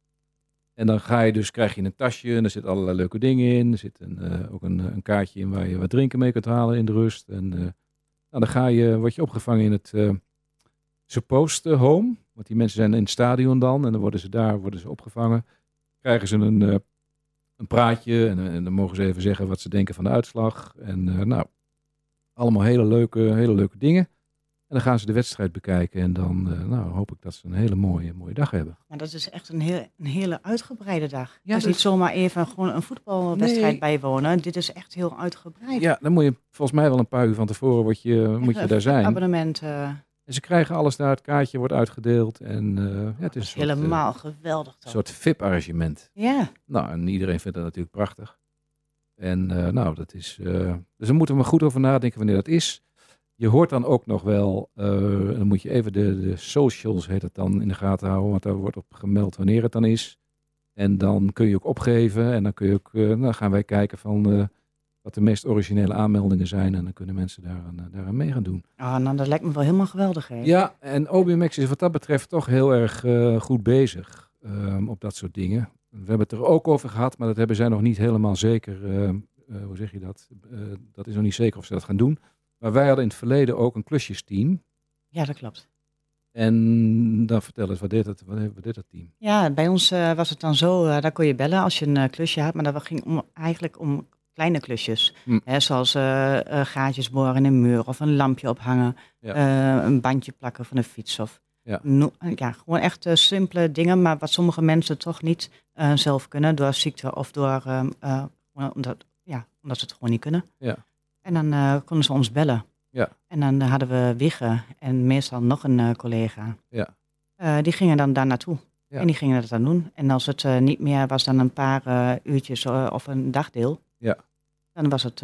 B: En dan ga je dus, krijg je een tasje en er zitten allerlei leuke dingen in. Er zit een, eh, ook een, eh, een kaartje in waar je wat drinken mee kunt halen in de rust. En nou, dan ga je, word je opgevangen in het eh supposed home. Want die mensen zijn in het stadion dan. En dan worden ze daar worden ze opgevangen. Krijgen ze een, een praatje. En, en dan mogen ze even zeggen wat ze denken van de uitslag. En nou, allemaal hele leuke, hele leuke dingen. En dan gaan ze de wedstrijd bekijken. En dan eh, nou, hoop ik dat ze een hele mooie, mooie dag hebben.
C: Maar dat is echt een, heel, een hele uitgebreide dag.
B: Ja,
C: Ja, dus niet zomaar even gewoon een voetbalwedstrijd
B: Nee.
C: bijwonen. Dit is echt heel uitgebreid.
B: Ja, dan moet je volgens mij wel een paar uur van tevoren word je, moet je daar zijn.
C: Abonnement. eh,
B: En ze krijgen alles daar. Het kaartje wordt uitgedeeld. En eh, ja, het is
C: is
B: soort,
C: helemaal geweldig.
B: een soort VIP-arrangement.
C: Ja,
B: Nou, en iedereen vindt dat natuurlijk prachtig. En nou, dat is. dus daar moeten we maar goed over nadenken wanneer dat is. Je hoort dan ook nog wel, eh, dan moet je even de, de socials, heet het dan, in de gaten houden. Want daar wordt op gemeld wanneer het dan is. En dan kun je ook opgeven. En dan kun je ook, eh, nou gaan wij kijken van eh, wat de meest originele aanmeldingen zijn. En dan kunnen mensen daaraan, daaraan mee gaan doen.
C: oh, nou, dat lijkt me wel helemaal geweldig. Hè?
B: Ja, en OBMX is wat dat betreft toch heel erg goed bezig ehm, op dat soort dingen. We hebben het er ook over gehad, maar dat hebben zij nog niet helemaal zeker. hoe zeg je dat? Dat is nog niet zeker of ze dat gaan doen. Maar wij hadden in het verleden ook een klusjesteam.
C: Ja, dat klopt.
B: En dan vertel eens, wat deed dat, wat, deed dat team?
C: Ja, bij ons eh, was het dan zo, eh, daar kon je bellen als je een eh, klusje had, maar dat ging om, eigenlijk om kleine klusjes.
B: Hm.
C: Hè, zoals gaatjes boren in een muur of een lampje ophangen,
B: Ja.
C: een bandje plakken van een fiets. Of,
B: Ja.
C: no- ja, gewoon echt simpele dingen, maar wat sommige mensen toch niet zelf kunnen door ziekte of door, omdat, ja, omdat ze het gewoon niet kunnen.
B: Ja.
C: En dan eh, konden ze ons bellen.
B: Ja.
C: En dan hadden we Wigge en meestal nog een eh, collega.
B: Ja.
C: Eh, die gingen dan daar naartoe.
B: Ja.
C: En die gingen dat dan doen. En als het niet meer was dan een paar uurtjes of een dagdeel.
B: Ja.
C: Dan was het...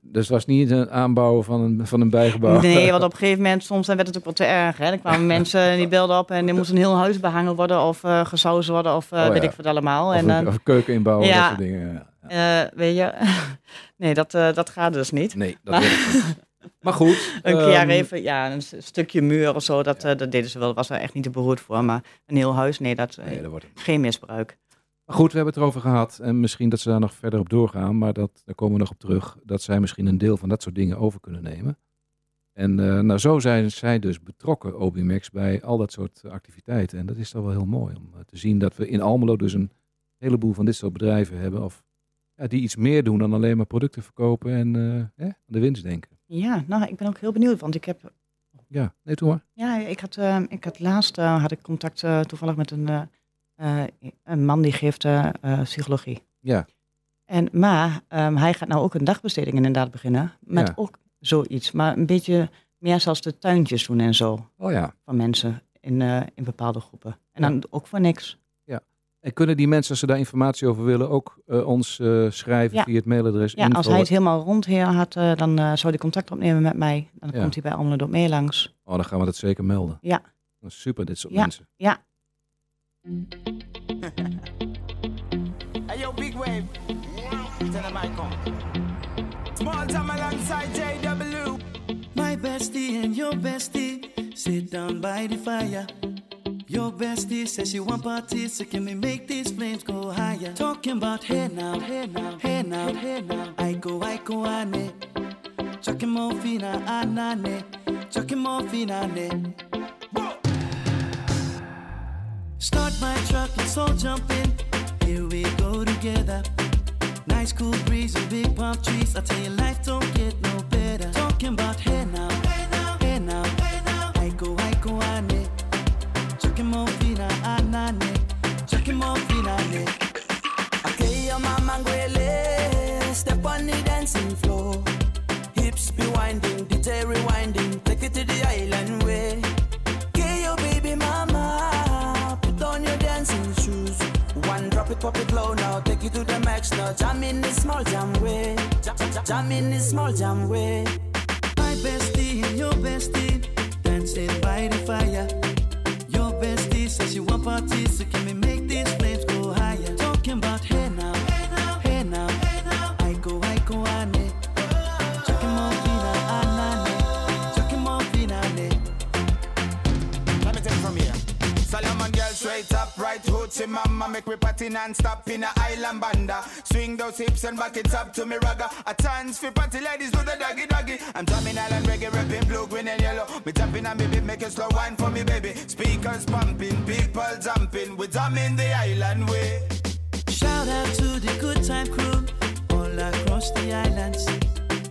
B: Dus het was niet een aanbouwen van een, van een bijgebouw.
C: nee, want op een gegeven moment, soms dan werd het ook wel te erg. Hè? Dan kwamen mensen die belden op en er moest een heel huis behangen worden. Of gesausd worden of
B: Oh,
C: weet
B: ja.
C: ik wat allemaal.
B: Of,
C: en
B: een,
C: dan,
B: of keuken inbouwen,
C: Ja.
B: dat soort dingen. Ja.
C: Eh, weet je... nee, dat, eh, dat gaat dus niet.
B: Nee, dat
C: Maar-
B: niet. Maar goed.
C: Een keer
B: ehm,
C: even, ja, een stukje muur of zo, dat, eh, dat deden ze wel. was er echt niet te beroerd voor. Maar een heel huis, nee, dat,
B: Nee, dat wordt het.
C: geen misbruik.
B: Maar goed, we hebben het erover gehad. En misschien dat ze daar nog verder op doorgaan. Maar dat, daar komen we nog op terug. Dat zij misschien een deel van dat soort dingen over kunnen nemen. En nou, zo zijn zij dus betrokken, Obimax, bij al dat soort activiteiten. En dat is toch wel heel mooi om te zien dat we in Almelo dus een heleboel van dit soort bedrijven hebben. Of ja, die iets meer doen dan alleen maar producten verkopen en eh, aan de winst denken.
C: Ja, nou, ik ben ook heel benieuwd, want ik heb
B: Ja, nee, toe maar.
C: Ja, ik had, eh, ik had laatst eh, had ik contact eh, toevallig met een, een man die geeft psychologie.
B: Ja.
C: En, maar ehm, hij gaat nou ook een dagbesteding inderdaad beginnen. Met
B: Ja.
C: ook zoiets. Maar een beetje meer zoals de tuintjes doen en zo.
B: Oh ja.
C: Van mensen in, in bepaalde groepen. En dan ook voor niks.
B: En kunnen die mensen, als ze daar informatie over willen, ook eh, ons eh, schrijven
C: Ja.
B: via het mailadres
C: Ja, als hij het helemaal rond hier had, eh, dan eh, zou hij contact opnemen met mij. Dan
B: Ja.
C: komt hij bij Almelo mee langs.
B: Oh, dan gaan we dat zeker melden.
C: Ja.
B: Dat is super, dit soort
C: Ja.
B: mensen.
C: Ja,
H: Hey yo, big wave. Tell him I come. Small time alongside JW.
I: My bestie and your bestie sit down by the fire. Your bestie says she want parties, so can we make these flames go higher? Talking about hey now, hey now, hey now, hey now. I go, I go, ane. Chucking morphina, anane. Ah, ah, Chucking morphina, ane. Start my truck, let's all jump in. Here we go together. Nice cool breeze and big palm trees. I tell you, life don't get no better. Talking about hey now, hey now, hey now, hey now. I go, I go, ane.
H: Step on the dancing floor. Hips be winding, DJ rewinding. Take it to the island way. Okay, your baby mama. Put on your dancing shoes. One drop it, pop it low now. Take it to the max now. Jam in the small jam way. Jam, in the small jam way.
I: My bestie your bestie dancing by the fire. Says she want parties, so can we make these
J: hoochie mama Make me party non-stop in a island banda. Swing those hips and back it up to me ragga. A chance for party ladies do the doggy doggy. I'm drumming island reggae, rapping blue, green and yellow. Me jumping on me beat, make a slow wine for me baby. Speakers pumping, people jumping. We drumming the island way.
I: Shout out to the good time crew all across the islands.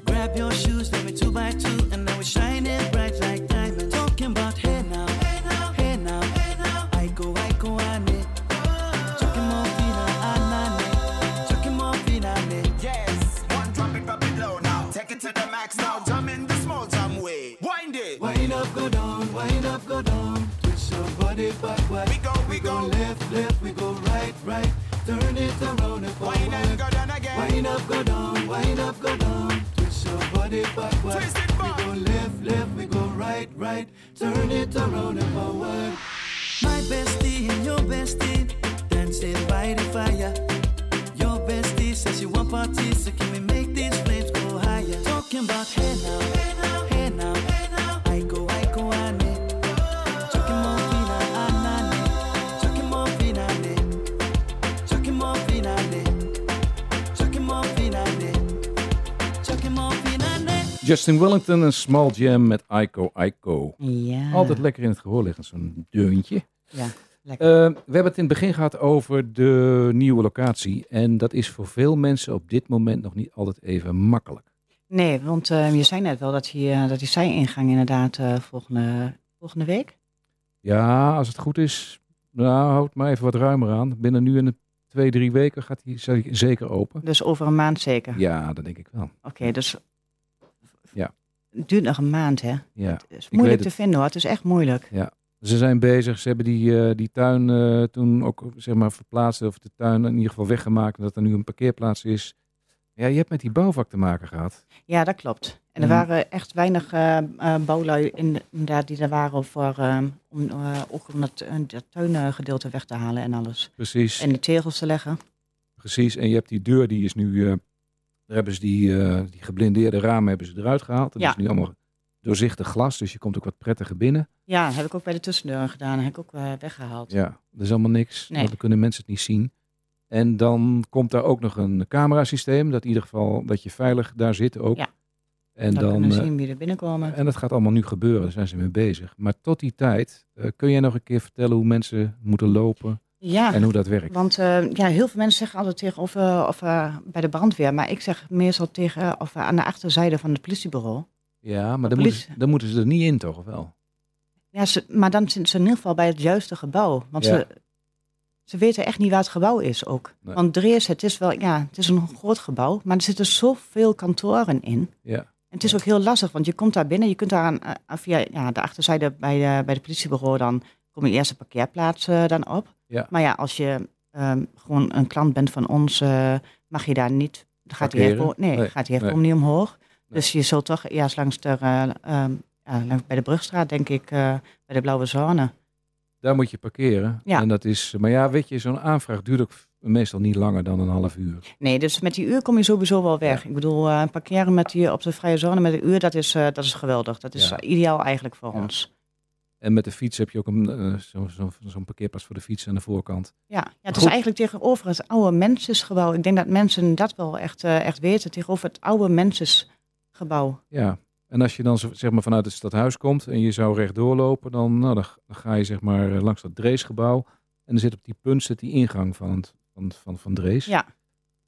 I: Grab your shoes, let me two by two, and now we're shining bright like diamonds. Talking about hey now, hey Your body backward.
J: We go, we go.
I: left, left, we go right, right. Turn it around and forward.
J: Wind and go down again
I: Wind up, go down, wind up, go down. Twist your body backward.
J: Twist it back.
I: We go left, left, we go right, right. Turn it around and forward. My bestie and your bestie dancing by the fire. Your bestie says you want parties, so can we make these flames go higher? Talking about hey now, hey now,
B: Justin Wellington, een small jam met Aiko Aiko.
C: ja.
B: Altijd lekker in het gehoor liggen, zo'n deuntje.
C: Ja, lekker.
B: Eh, we hebben het in het begin gehad over de nieuwe locatie. En dat is voor veel mensen op dit moment nog niet altijd even makkelijk.
C: Nee, want eh, je zei net wel dat die, eh, dat die zijingang inderdaad volgende, volgende week.
B: Ja, als het goed is, nou, houd maar even wat ruimer aan. Binnen nu en twee, drie weken gaat hij ze- zeker open.
C: Dus over een maand zeker.
B: Ja, dat denk ik wel.
C: Oké, dus...
B: Ja.
C: Het duurt nog een maand, hè?
B: Ja.
C: Het is moeilijk te vinden, hoor. Het is echt moeilijk.
B: Ze zijn bezig, ze hebben die, eh, die tuin eh, toen ook zeg maar verplaatst, of de tuin in ieder geval weggemaakt, dat er nu een parkeerplaats is. Ja, je hebt met die bouwvak te maken gehad.
C: Ja, dat klopt. En er
B: Mhm.
C: waren echt weinig eh eh, bouwlui in, inderdaad die er waren voor, eh, om ook om dat, dat tuingedeelte weg te halen en alles.
B: Precies,
C: En de tegels te leggen.
B: precies. En je hebt die deur, die is nu, daar hebben ze die, eh, die geblindeerde ramen hebben ze eruit gehaald. Dat
C: Ja.
B: is nu allemaal doorzichtig glas, dus je komt ook wat prettiger binnen.
C: Ja, heb ik ook bij de tussendeuren gedaan. Heb ik ook eh, weggehaald.
B: Ja, er is allemaal niks,
C: Nee.
B: want dan kunnen mensen het niet zien. En dan komt daar ook nog een camerasysteem, dat in ieder geval dat je veilig daar zit ook.
C: Ja.
B: En
C: dan,
B: dan,
C: kunnen
B: eh,
C: zien wie er binnenkomen.
B: En dat gaat allemaal nu gebeuren, daar zijn ze mee bezig. Maar tot die tijd, kun jij nog een keer vertellen hoe mensen moeten lopen
C: Ja,
B: en hoe dat werkt?
C: want eh, ja, heel veel mensen zeggen altijd tegen of, eh, of eh, bij de brandweer. Maar ik zeg meestal tegen of aan de achterzijde van het politiebureau.
B: Ja, maar dan
C: politie.
B: moeten, ze, dan moeten ze er niet in, toch? Of wel?
C: Ja, ze, maar dan zijn ze in ieder geval bij het juiste gebouw. Want
B: Ja.
C: ze, ze weten echt niet waar het gebouw is ook.
B: Nee.
C: Want Drees, het is wel, ja, het is een groot gebouw, maar er zitten zoveel kantoren in.
B: Ja.
C: En het is ook heel lastig, want je komt daar binnen, je kunt daar aan, via ja, de achterzijde bij de, bij de politiebureau, dan kom je eerst de parkeerplaats dan op.
B: Ja.
C: Maar ja, als je ehm, gewoon een klant bent van ons, eh, mag je daar niet, dan gaat die
B: Parkeren?
C: hefboom, nee,
B: Nee,
C: gaat die hefboom
B: nee.
C: niet omhoog. Dus je zult toch eerst langs de, eh, ehm, bij de Brugstraat, denk ik, eh, bij de blauwe zone.
B: Daar moet je parkeren.
C: Ja.
B: En dat is, maar ja, weet je, zo'n aanvraag duurt ook meestal niet langer dan een half uur.
C: Nee, dus met die uur kom je sowieso wel weg.
B: Ja.
C: Ik bedoel, parkeren met die, op de vrije zone met een uur, dat is, dat is geweldig. Dat is
B: Ja.
C: ideaal eigenlijk voor
B: Ja.
C: ons.
B: En met de fiets heb je ook een, eh, zo- zo- zo'n parkeerplaats voor de fiets aan de voorkant.
C: Ja, ja het is eigenlijk tegenover het oude mensensgebouw. Ik denk dat mensen dat wel echt, eh, echt weten. Tegenover het oude mensensgebouw.
B: Ja. En als je dan zeg maar vanuit het stadhuis komt en je zou rechtdoor lopen, dan, nou, dan, ga je zeg maar eh, langs dat Dreesgebouw. En er zit op die punt zit die ingang van, het, van, van, van Drees.
C: Ja.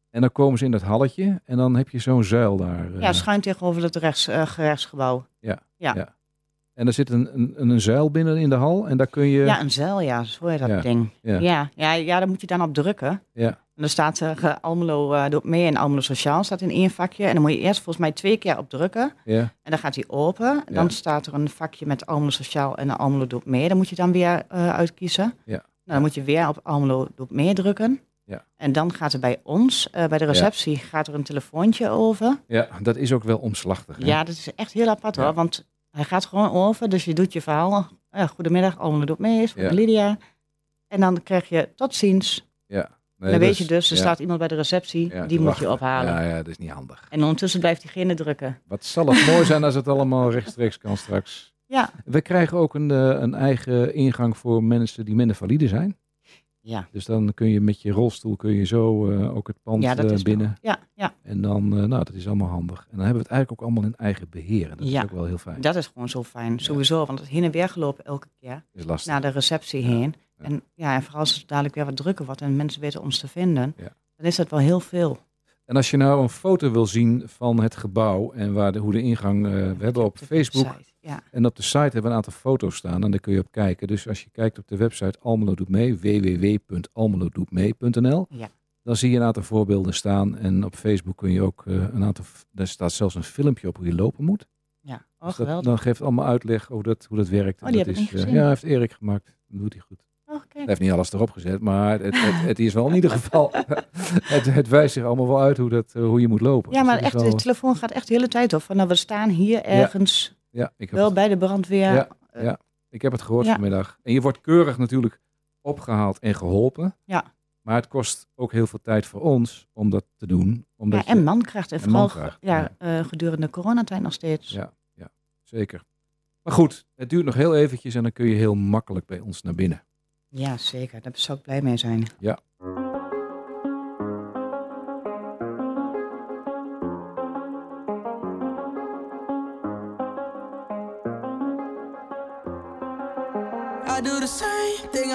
B: En dan komen ze in dat halletje en dan heb je zo'n zuil daar.
C: Ja, schuin tegenover het rechts, gerechtsgebouw.
B: ja,
C: ja.
B: ja. En er zit een, een, een zuil binnen in de hal en daar kun je...
C: Ja, een zeil, ja. Zo heet dat
B: Ja,
C: ding.
B: ja.
C: Ja. Ja, ja, daar moet je dan op drukken.
B: Ja.
C: En dan staat er Almelo eh, doet mee en Almelo Sociaal staat in één vakje. En dan moet je eerst volgens mij twee keer op drukken.
B: Ja.
C: En dan gaat hij open. Dan staat er een vakje met Almelo Sociaal en Almelo doet mee. Dan moet je dan weer eh, uitkiezen.
B: Ja.
C: Nou, dan moet je weer op Almelo doet mee drukken.
B: Ja.
C: En dan gaat er bij ons, bij de receptie, gaat er een telefoontje over.
B: ja, dat is ook wel omslachtig. hè?
C: Ja, dat is echt heel apart
B: Ja.
C: hoor. Want hij gaat gewoon over. Dus je doet je verhaal. Eh, goedemiddag, Almelo doet mee. Is voor
B: Ja.
C: Lydia. En dan krijg je tot ziens.
B: ja. Nee,
C: dan weet je
B: is-
C: dus, er
B: ja,
C: staat iemand bij de receptie.
B: ja,
C: die moet je ophalen.
B: Ja, ja, dat is niet handig.
C: En ondertussen blijft diegene drukken.
B: Wat zal het mooi zijn als het allemaal rechtstreeks kan straks.
C: Ja.
B: We krijgen ook een, eh, een eigen ingang voor mensen die minder valide zijn.
C: Ja.
B: Dus dan kun je met je rolstoel kun je zo eh, ook het pand
C: Ja, dat
B: eh,
C: is
B: binnen.
C: wel- Ja, ja,
B: En dan, eh, nou, dat is allemaal handig. En dan hebben we het eigenlijk ook allemaal in eigen beheer. En dat
C: Ja.
B: is ook wel heel fijn.
C: dat is gewoon zo fijn. Sowieso, want het heen en weer gelopen elke keer.
B: is lastig.
C: Naar de receptie heen. En, ja, en vooral als het dadelijk weer wat drukker wordt en mensen weten ons te vinden. Dan is dat wel heel veel.
B: En als je nou een foto wil zien van het gebouw en waar de, hoe de ingang... we hebben op Facebook
C: website, Ja.
B: en op de site hebben we een aantal foto's staan. En daar kun je op kijken. Dus als je kijkt op de website Almelo Doet Mee, www.almelodoetmee.nl,
C: Ja.
B: dan zie je een aantal voorbeelden staan. En op Facebook kun je ook eh, een aantal... Daar staat zelfs een filmpje op hoe je lopen moet.
C: Ja, oh,
B: Dus dat, dan geeft allemaal uitleg hoe dat, hoe dat werkt.
C: Oh, die
B: dat is,
C: niet
B: eh, ja, heeft Erik gemaakt. Dat doet hij goed.
C: Oh,
B: Hij heeft niet alles erop gezet, maar het, het, het is wel in ieder geval... het, het wijst zich allemaal wel uit hoe, dat, eh, hoe je moet lopen.
C: Ja,
B: Dus
C: maar echt,
B: wel-
C: de telefoon gaat echt de hele tijd op. Van, nou, we staan hier ergens,
B: ja, ik heb
C: wel
B: het,
C: bij de brandweer.
B: Ja, ja, ik heb het gehoord
C: Ja.
B: vanmiddag. En je wordt keurig natuurlijk opgehaald en geholpen.
C: Ja.
B: Maar het kost ook heel veel tijd voor ons om dat te doen. Omdat
C: Ja, en mankracht. En
B: en
C: vooral
B: mankracht,
C: ja, eh, gedurende coronatijd nog steeds.
B: Ja, ja, zeker. Maar goed, het duurt nog heel eventjes en dan kun je heel makkelijk bij ons naar binnen.
C: Ja, zeker. Daar zou ik blij mee zijn.
B: Ja.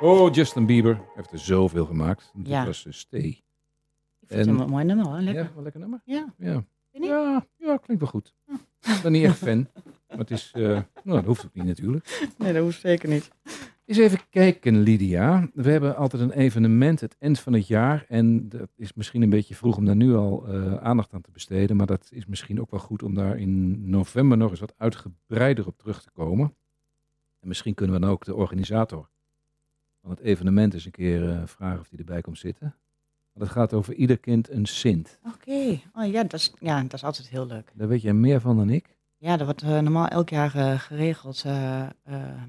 B: Oh, Justin Bieber heeft er zoveel gemaakt. Dit
C: Ja.
B: was een stay.
C: Ik vind
B: En-
C: het een mooi nummer hoor. Lekker.
B: Ja, wel lekker nummer.
C: Ja.
B: Ja. Ja, ja, klinkt wel goed. Ik ben niet echt fan. Maar het is, eh, nou, dat hoeft ook niet natuurlijk.
C: Nee, dat hoeft zeker niet.
B: Eens even kijken, Lydia. We hebben altijd een evenement het eind van het jaar. En dat is misschien een beetje vroeg om daar nu al eh, aandacht aan te besteden. Maar dat is misschien ook wel goed om daar in november nog eens wat uitgebreider op terug te komen. En misschien kunnen we dan ook de organisator van het evenement eens een keer eh, vragen of die erbij komt zitten. Maar dat gaat over ieder kind een Sint.
C: Oké. Oh ja dat, is, ja, dat is altijd heel leuk.
B: Daar weet jij meer van dan ik.
C: Ja, dat wordt eh, normaal elk jaar eh, geregeld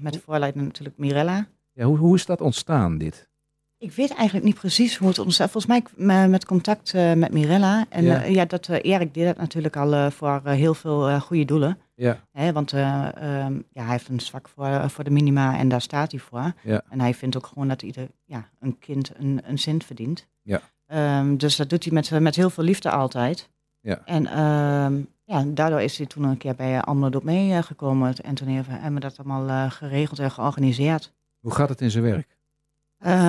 C: met de voorleider natuurlijk Mirella.
B: Ja, hoe, hoe is dat ontstaan, dit?
C: Ik weet eigenlijk niet precies hoe het ontstaat. Volgens mij met contact met Mirella. En
B: Ja.
C: dat, Erik deed dat natuurlijk al voor heel veel goede doelen.
B: Ja,
C: Hè, want eh, ehm, ja, hij heeft een zwak voor, eh, voor de minima en daar staat hij voor.
B: Ja.
C: En hij vindt ook gewoon dat ieder ja, een kind een, een cent verdient.
B: Ja.
C: Ehm, dus dat doet hij met, met heel veel liefde altijd.
B: Ja.
C: En ehm, ja, daardoor is hij toen een keer bij eh, gekomen. En toen hebben we- dat allemaal geregeld en georganiseerd.
B: hoe gaat het in zijn werk?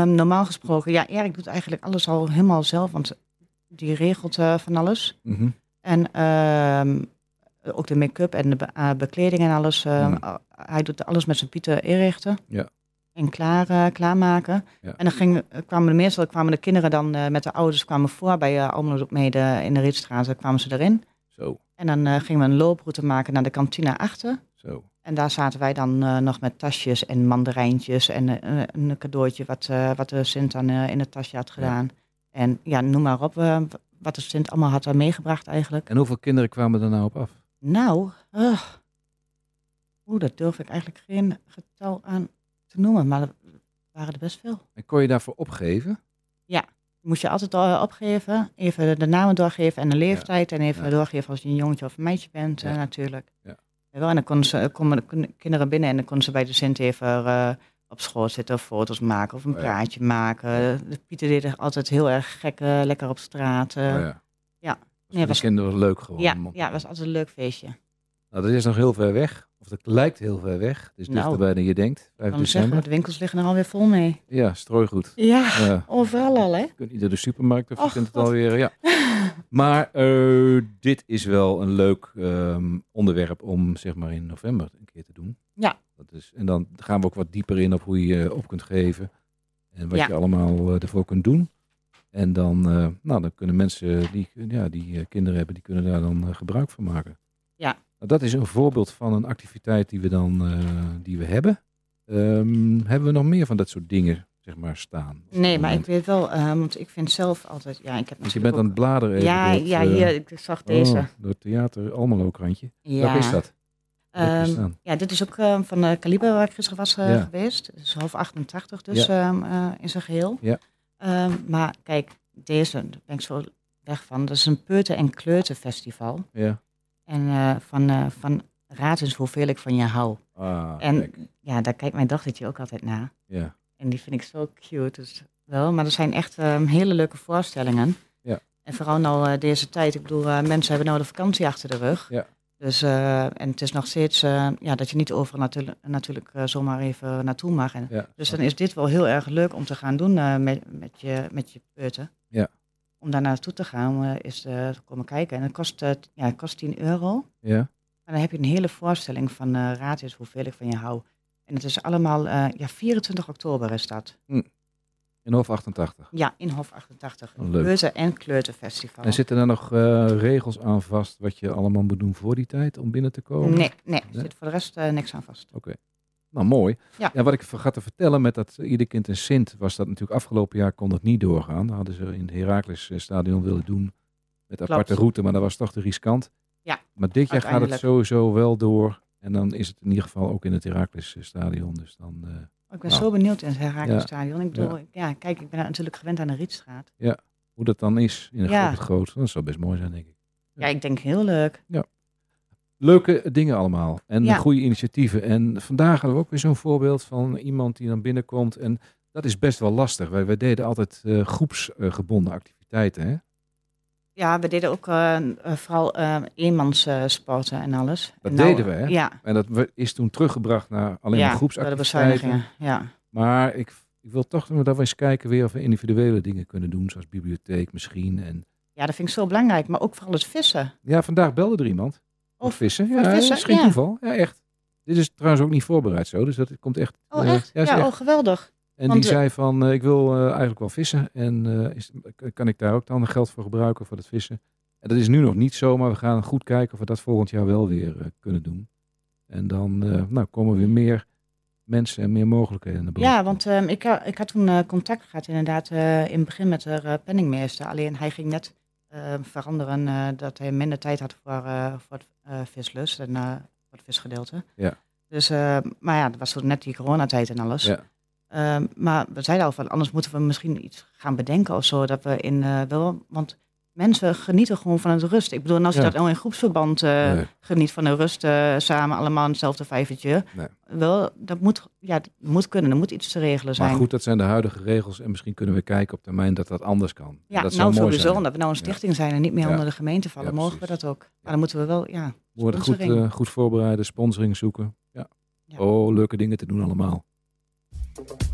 C: Normaal gesproken, ja, Erik doet eigenlijk alles al helemaal zelf, want die regelt van alles.
B: Mhm.
C: En ehm, ook de make-up en de be- eh, bekleding en alles. ehm,
B: Mm.
C: Hij doet alles met zijn pieten inrichten.
B: Ja.
C: En klaar, eh, klaarmaken.
B: Ja.
C: En dan ging, kwamen de meestal kwamen de kinderen dan eh, met de ouders kwamen voor bij uh, Almelo Mede in de Rietstraat. Dan kwamen ze erin.
B: Zo,
C: En dan eh, gingen we een looproute maken naar de kantine achter.
B: zo.
C: En daar zaten wij dan eh, nog met tasjes en mandarijntjes en eh, een cadeautje wat, eh, wat de Sint dan eh, in het tasje had gedaan. En ja, noem maar op eh, wat de Sint allemaal had daar meegebracht eigenlijk.
B: En hoeveel kinderen kwamen er nou op af?
C: Nou, uh, oeh, dat durf ik eigenlijk geen getal aan te noemen, maar er waren er best veel.
B: En kon je daarvoor opgeven?
C: Moest je altijd al opgeven, even de namen doorgeven en de leeftijd en even
B: Ja.
C: doorgeven als je een jongetje of een meisje bent eh,
B: Ja.
C: natuurlijk.
B: Ja.
C: Ja, wel, en dan konden ze, komen de kinderen binnen en dan konden ze bij de Sint even eh, op schoot zitten of foto's maken of een
B: Oh ja.
C: praatje maken. De Pieter deed altijd heel erg gek, lekker op straat.
B: Was
C: Nee, was-
B: de kinderen leuk gewoon.
C: ja, ja, was altijd een leuk feestje.
B: Nou, dat is nog heel ver weg. Of dat lijkt heel ver weg. Het is
C: Nou,
B: dichterbij dan je denkt. 5
C: Ik kan
B: december.
C: de winkels liggen er alweer vol mee.
B: Ja, strooigoed.
C: Ja,
B: Ja.
C: overal al hè.
B: Je kunt naar de supermarkt of je kunt het alweer. Ja. Maar eh, dit is wel een leuk ehm, onderwerp om zeg maar in november een keer te doen.
C: Ja.
B: Dat is, en dan gaan we ook wat dieper in op hoe je je op kunt geven. En wat
C: Ja.
B: je allemaal eh, ervoor kunt doen. En dan, eh, nou, dan kunnen mensen die, ja, die eh, kinderen hebben, die kunnen daar dan eh, gebruik van maken.
C: Ja.
B: Nou, dat is een voorbeeld van een activiteit die we dan die we hebben. Ehm, hebben we nog meer van dat soort dingen, zeg maar, staan?
C: Nee, maar ik weet wel, want ik vind zelf altijd, ja, ik heb
B: Want je bent aan het bladeren even
C: Ja, ja, hier, ik zag deze.
B: Oh, door het theater Almelo krantje.
C: ja.
B: Welke is dat?
C: Ehm,
B: staan?
C: ja, dit is ook van de Kaliber waar ik gisteren was
B: Ja.
C: geweest. Het is half 88 dus ehm, eh, in zijn geheel.
B: Ja.
C: Ehm, maar kijk, deze, daar ben ik zo weg van. Dat is een Peuten- en Kleuterfestival.
B: Ja.
C: En eh, van, eh van Raad eens hoeveel ik van je hou.
B: Ah,
C: en
B: kijk.
C: ja, daar kijkt mijn dochtertje ook altijd naar.
B: Ja.
C: En die vind ik zo cute. Dus wel, maar er zijn echt ehm, hele leuke voorstellingen.
B: Ja.
C: En vooral nou eh, deze tijd. Ik bedoel, mensen hebben nou de vakantie achter de rug.
B: Ja.
C: Dus, eh, en het is nog steeds eh, ja, dat je niet overal natuurlijk, natuurlijk eh, zomaar even naartoe mag. En,
B: Ja.
C: dus dan is dit wel heel erg leuk om te gaan doen met, met, je, met je peuter.
B: Ja.
C: Om daar naartoe te gaan, is te komen kijken. En het kost, ja, het kost 10 euro.
B: Ja.
C: En dan heb je een hele voorstelling van Raad is hoeveel ik van je hou. En het is allemaal, ja, 24 oktober is dat.
B: In Hof 88.
C: Ja, in Hof 88.
B: Oh, leuk.
C: Peuter- en Kleuterfestival.
B: En zitten er nog eh, regels aan vast wat je allemaal moet doen voor die tijd om binnen te komen?
C: Nee, nee, er zit voor de rest eh, niks aan vast.
B: Nou, mooi.
C: Ja.
B: wat ik vergat te vertellen met dat eh, ieder kind een Sint, was dat natuurlijk afgelopen jaar kon dat niet doorgaan. Dat hadden ze in het Heracles stadion willen doen met aparte route, maar dat was toch te riskant.
C: Ja,
B: Maar dit jaar gaat het sowieso wel door. En dan is het in ieder geval ook in het Heracles stadion. Dus dan,
C: Ik ben
B: Nou.
C: zo benieuwd in het
B: Ja.
C: Herakles-stadion. Ik bedoel, ja. kijk, ik ben natuurlijk gewend aan de Rietstraat.
B: hoe dat dan is in een
C: Ja.
B: groot, groot, dat zou best mooi zijn, denk ik.
C: Ja, ik denk heel leuk.
B: Leuke dingen allemaal. En
C: Ja.
B: goede initiatieven. En vandaag hadden we ook weer zo'n voorbeeld van iemand die dan binnenkomt. En dat is best wel lastig. Wij, wij deden altijd eh, groepsgebonden activiteiten. Hè?
C: Ja, we deden ook eh, eh, vooral eh eenmanssporten en alles.
B: Dat
C: En nou-
B: deden we, hè?
C: Ja,
B: En dat is toen teruggebracht naar alleen
C: ja
B: maar
C: de
B: groepsactiviteiten.
C: bezuinigingen. Ja.
B: Maar ik, ik wil toch dat we eens kijken weer of we individuele dingen kunnen doen. Zoals bibliotheek misschien. En
C: ja, dat vind ik zo belangrijk. Maar ook vooral het vissen.
B: ja, vandaag belde er iemand. Of vissen. Ja,
C: vissen, ja.
B: toeval. Ja, echt. Dit is trouwens ook niet voorbereid zo. Dus dat komt echt.
C: Oh, echt?
B: ja,
C: Ja,
B: echt.
C: oh, geweldig.
B: En
C: Want,
B: die zei van, eh, ik wil eh, eigenlijk wel vissen. En eh, is, kan ik daar ook dan geld voor gebruiken voor dat vissen? En dat is nu nog niet zo, maar we gaan goed kijken of we dat volgend jaar wel weer kunnen doen. En dan nou, komen weer meer mensen en meer mogelijkheden naar boven.
C: Ja, want ehm, ik, ik had toen contact gehad inderdaad in het begin met de penningmeester. Alleen hij ging net veranderen dat hij minder tijd had voor, voor het vislust en voor het visgedeelte.
B: Ja.
C: Dus, maar ja, dat was toen net die coronatijd en alles.
B: Ja.
C: Ehm, maar we zeiden al van, anders moeten we misschien iets gaan bedenken of zo. Dat we in eh, wel, want mensen genieten gewoon van het rust. Ik bedoel, en als je
B: Ja.
C: dat nou in groepsverband
B: Nee.
C: geniet van de rust, eh, samen allemaal hetzelfde vijvertje.
B: Nee.
C: Wel, dat moet, ja, dat moet kunnen. Er moet iets te regelen zijn.
B: Maar goed, dat zijn de huidige regels. En misschien kunnen we kijken op termijn dat dat anders kan.
C: Ja,
B: dat
C: nou
B: mooi
C: sowieso. Omdat we nou een stichting zijn en niet meer
B: Ja.
C: onder de gemeente vallen, mogen we dat ook. Maar dan moeten we wel, ja,
B: We worden goed, goed voorbereiden, sponsoring zoeken. Ja. Oh, leuke dingen te doen allemaal. Bye.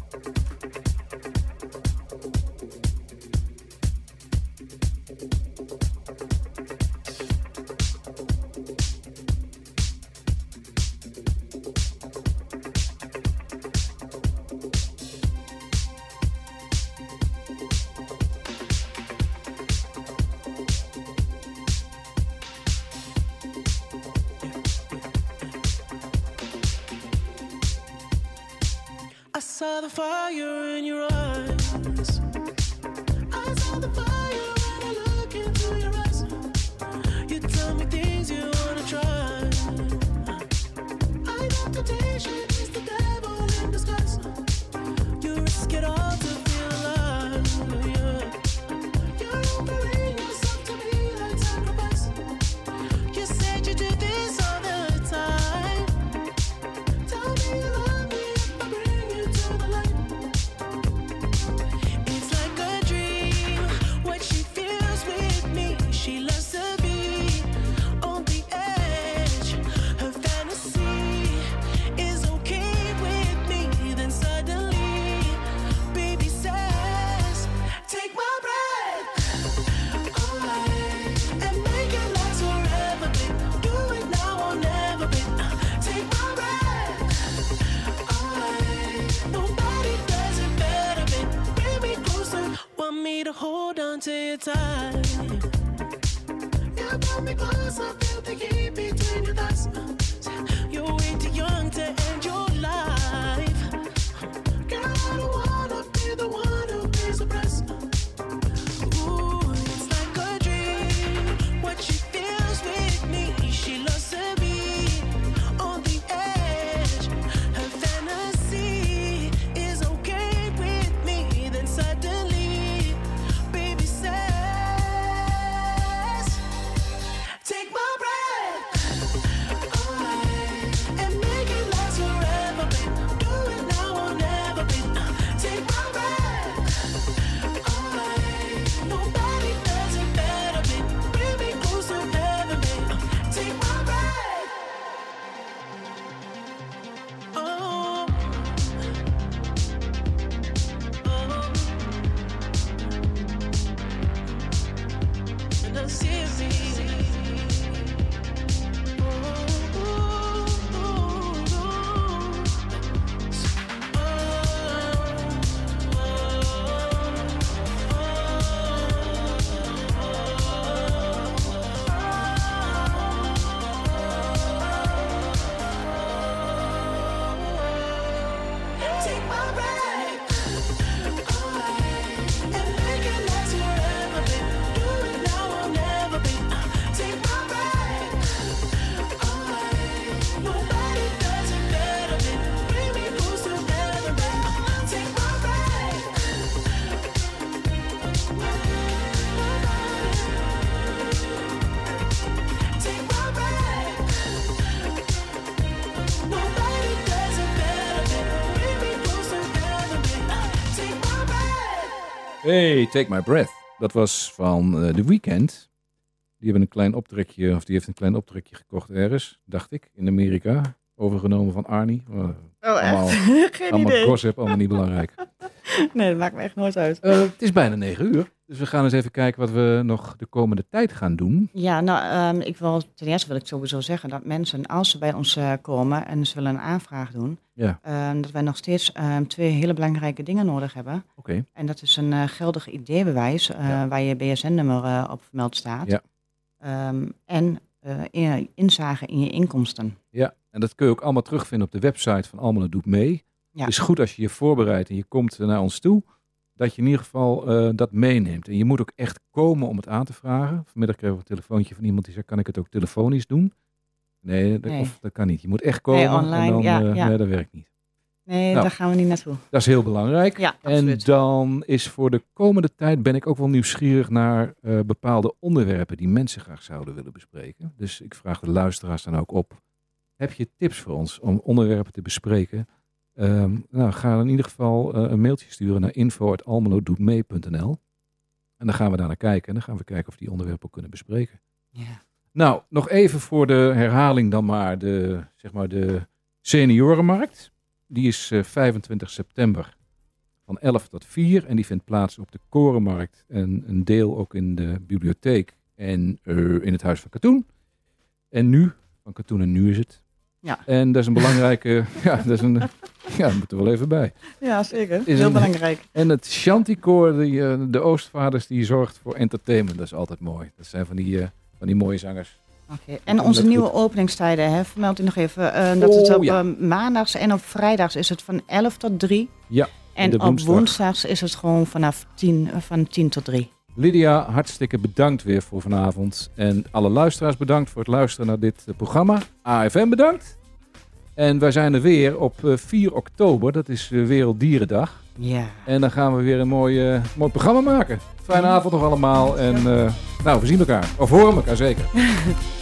D: I saw the fire in your eyes. I saw the fire
B: Hey, Take My Breath. Dat was van eh, The Weeknd. Die hebben een klein optrekje, of die heeft een klein optrekje gekocht ergens, dacht ik, in Amerika. Overgenomen van Arnie.
C: Oh,
B: allemaal,
C: echt? Geen
B: allemaal
C: idee.
B: gossip, allemaal niet belangrijk.
C: Nee, dat maakt me echt nooit uit.
B: Eh, het is bijna negen uur. Dus we gaan eens even kijken wat we nog de komende tijd gaan doen.
C: Ja, nou, ehm, ik wil, ten eerste wil ik sowieso zeggen dat mensen, als ze bij ons eh, komen en ze willen een aanvraag doen,
B: Ja,
C: ehm, dat wij nog steeds ehm, twee hele belangrijke dingen nodig hebben.
B: oké.
C: En dat is een eh, geldig ID-bewijs eh,
B: Ja.
C: waar je BSN-nummer op vermeld staat.
B: Ja.
C: Ehm, en eh, in- inzage in je inkomsten.
B: Ja, en dat kun je ook allemaal terugvinden op de website van Almelo Doet Mee.
C: Ja.
B: Het is goed als je je voorbereidt en je komt naar ons toe, dat je in ieder geval eh, dat meeneemt. En je moet ook echt komen om het aan te vragen. Vanmiddag kregen we een telefoontje van iemand die zei, kan ik het ook telefonisch doen? Nee, dat,
C: Nee.
B: Of, dat kan niet. Je moet echt komen.
C: Nee, online,
B: en dan,
C: ja,
B: eh,
C: ja.
B: Nee, dat werkt niet.
C: Nee,
B: Nou.
C: daar gaan we niet naartoe.
B: Dat is heel belangrijk.
C: Ja,
B: En dan is voor de komende tijd ben ik ook wel nieuwsgierig naar eh, bepaalde onderwerpen die mensen graag zouden willen bespreken. Dus ik vraag de luisteraars dan ook op. Heb je tips voor ons om onderwerpen te bespreken? Ehm, nou, ga in ieder geval eh, een mailtje sturen naar info.almelodoetmee.nl En dan gaan we daar naar kijken en dan gaan we kijken of we die onderwerpen kunnen bespreken.
C: Ja.
B: Nou, nog even voor de herhaling dan maar de, zeg maar de seniorenmarkt. Die is eh, 25 september van 11 tot 4 en die vindt plaats op de Korenmarkt en een deel ook in de bibliotheek en eh, in het Huis van Katoen. En nu, van Katoen en nu is het.
C: Ja.
B: En dat is een belangrijke, ja, dat is een, ja, dat moet er wel even bij.
C: Ja, zeker.
B: Is
C: Heel
B: een-
C: belangrijk.
B: En het Chanticoor, die, eh, de Oostvaders, die zorgt voor entertainment. Dat is altijd mooi. Dat zijn van die, eh, van die mooie zangers.
C: Oké. En onze nieuwe
B: goed-
C: openingstijden, hè, vermeld u nog even. eh, dat het
B: Oh,
C: op
B: ja.
C: eh, maandags en op vrijdags is het van 11 tot 3.
B: Ja,
C: En op
B: woensdag.
C: woensdags is het gewoon vanaf 10, eh, van 10 tot 3.
B: Lydia, hartstikke bedankt weer voor vanavond. En alle luisteraars bedankt voor het luisteren naar dit programma. AFM bedankt. En wij zijn er weer op eh, 4 oktober, dat is Werelddierendag.
C: Ja.
B: En dan gaan we weer een mooi, mooi programma maken. Fijne avond nog allemaal. En nou, we zien elkaar. Of horen elkaar zeker.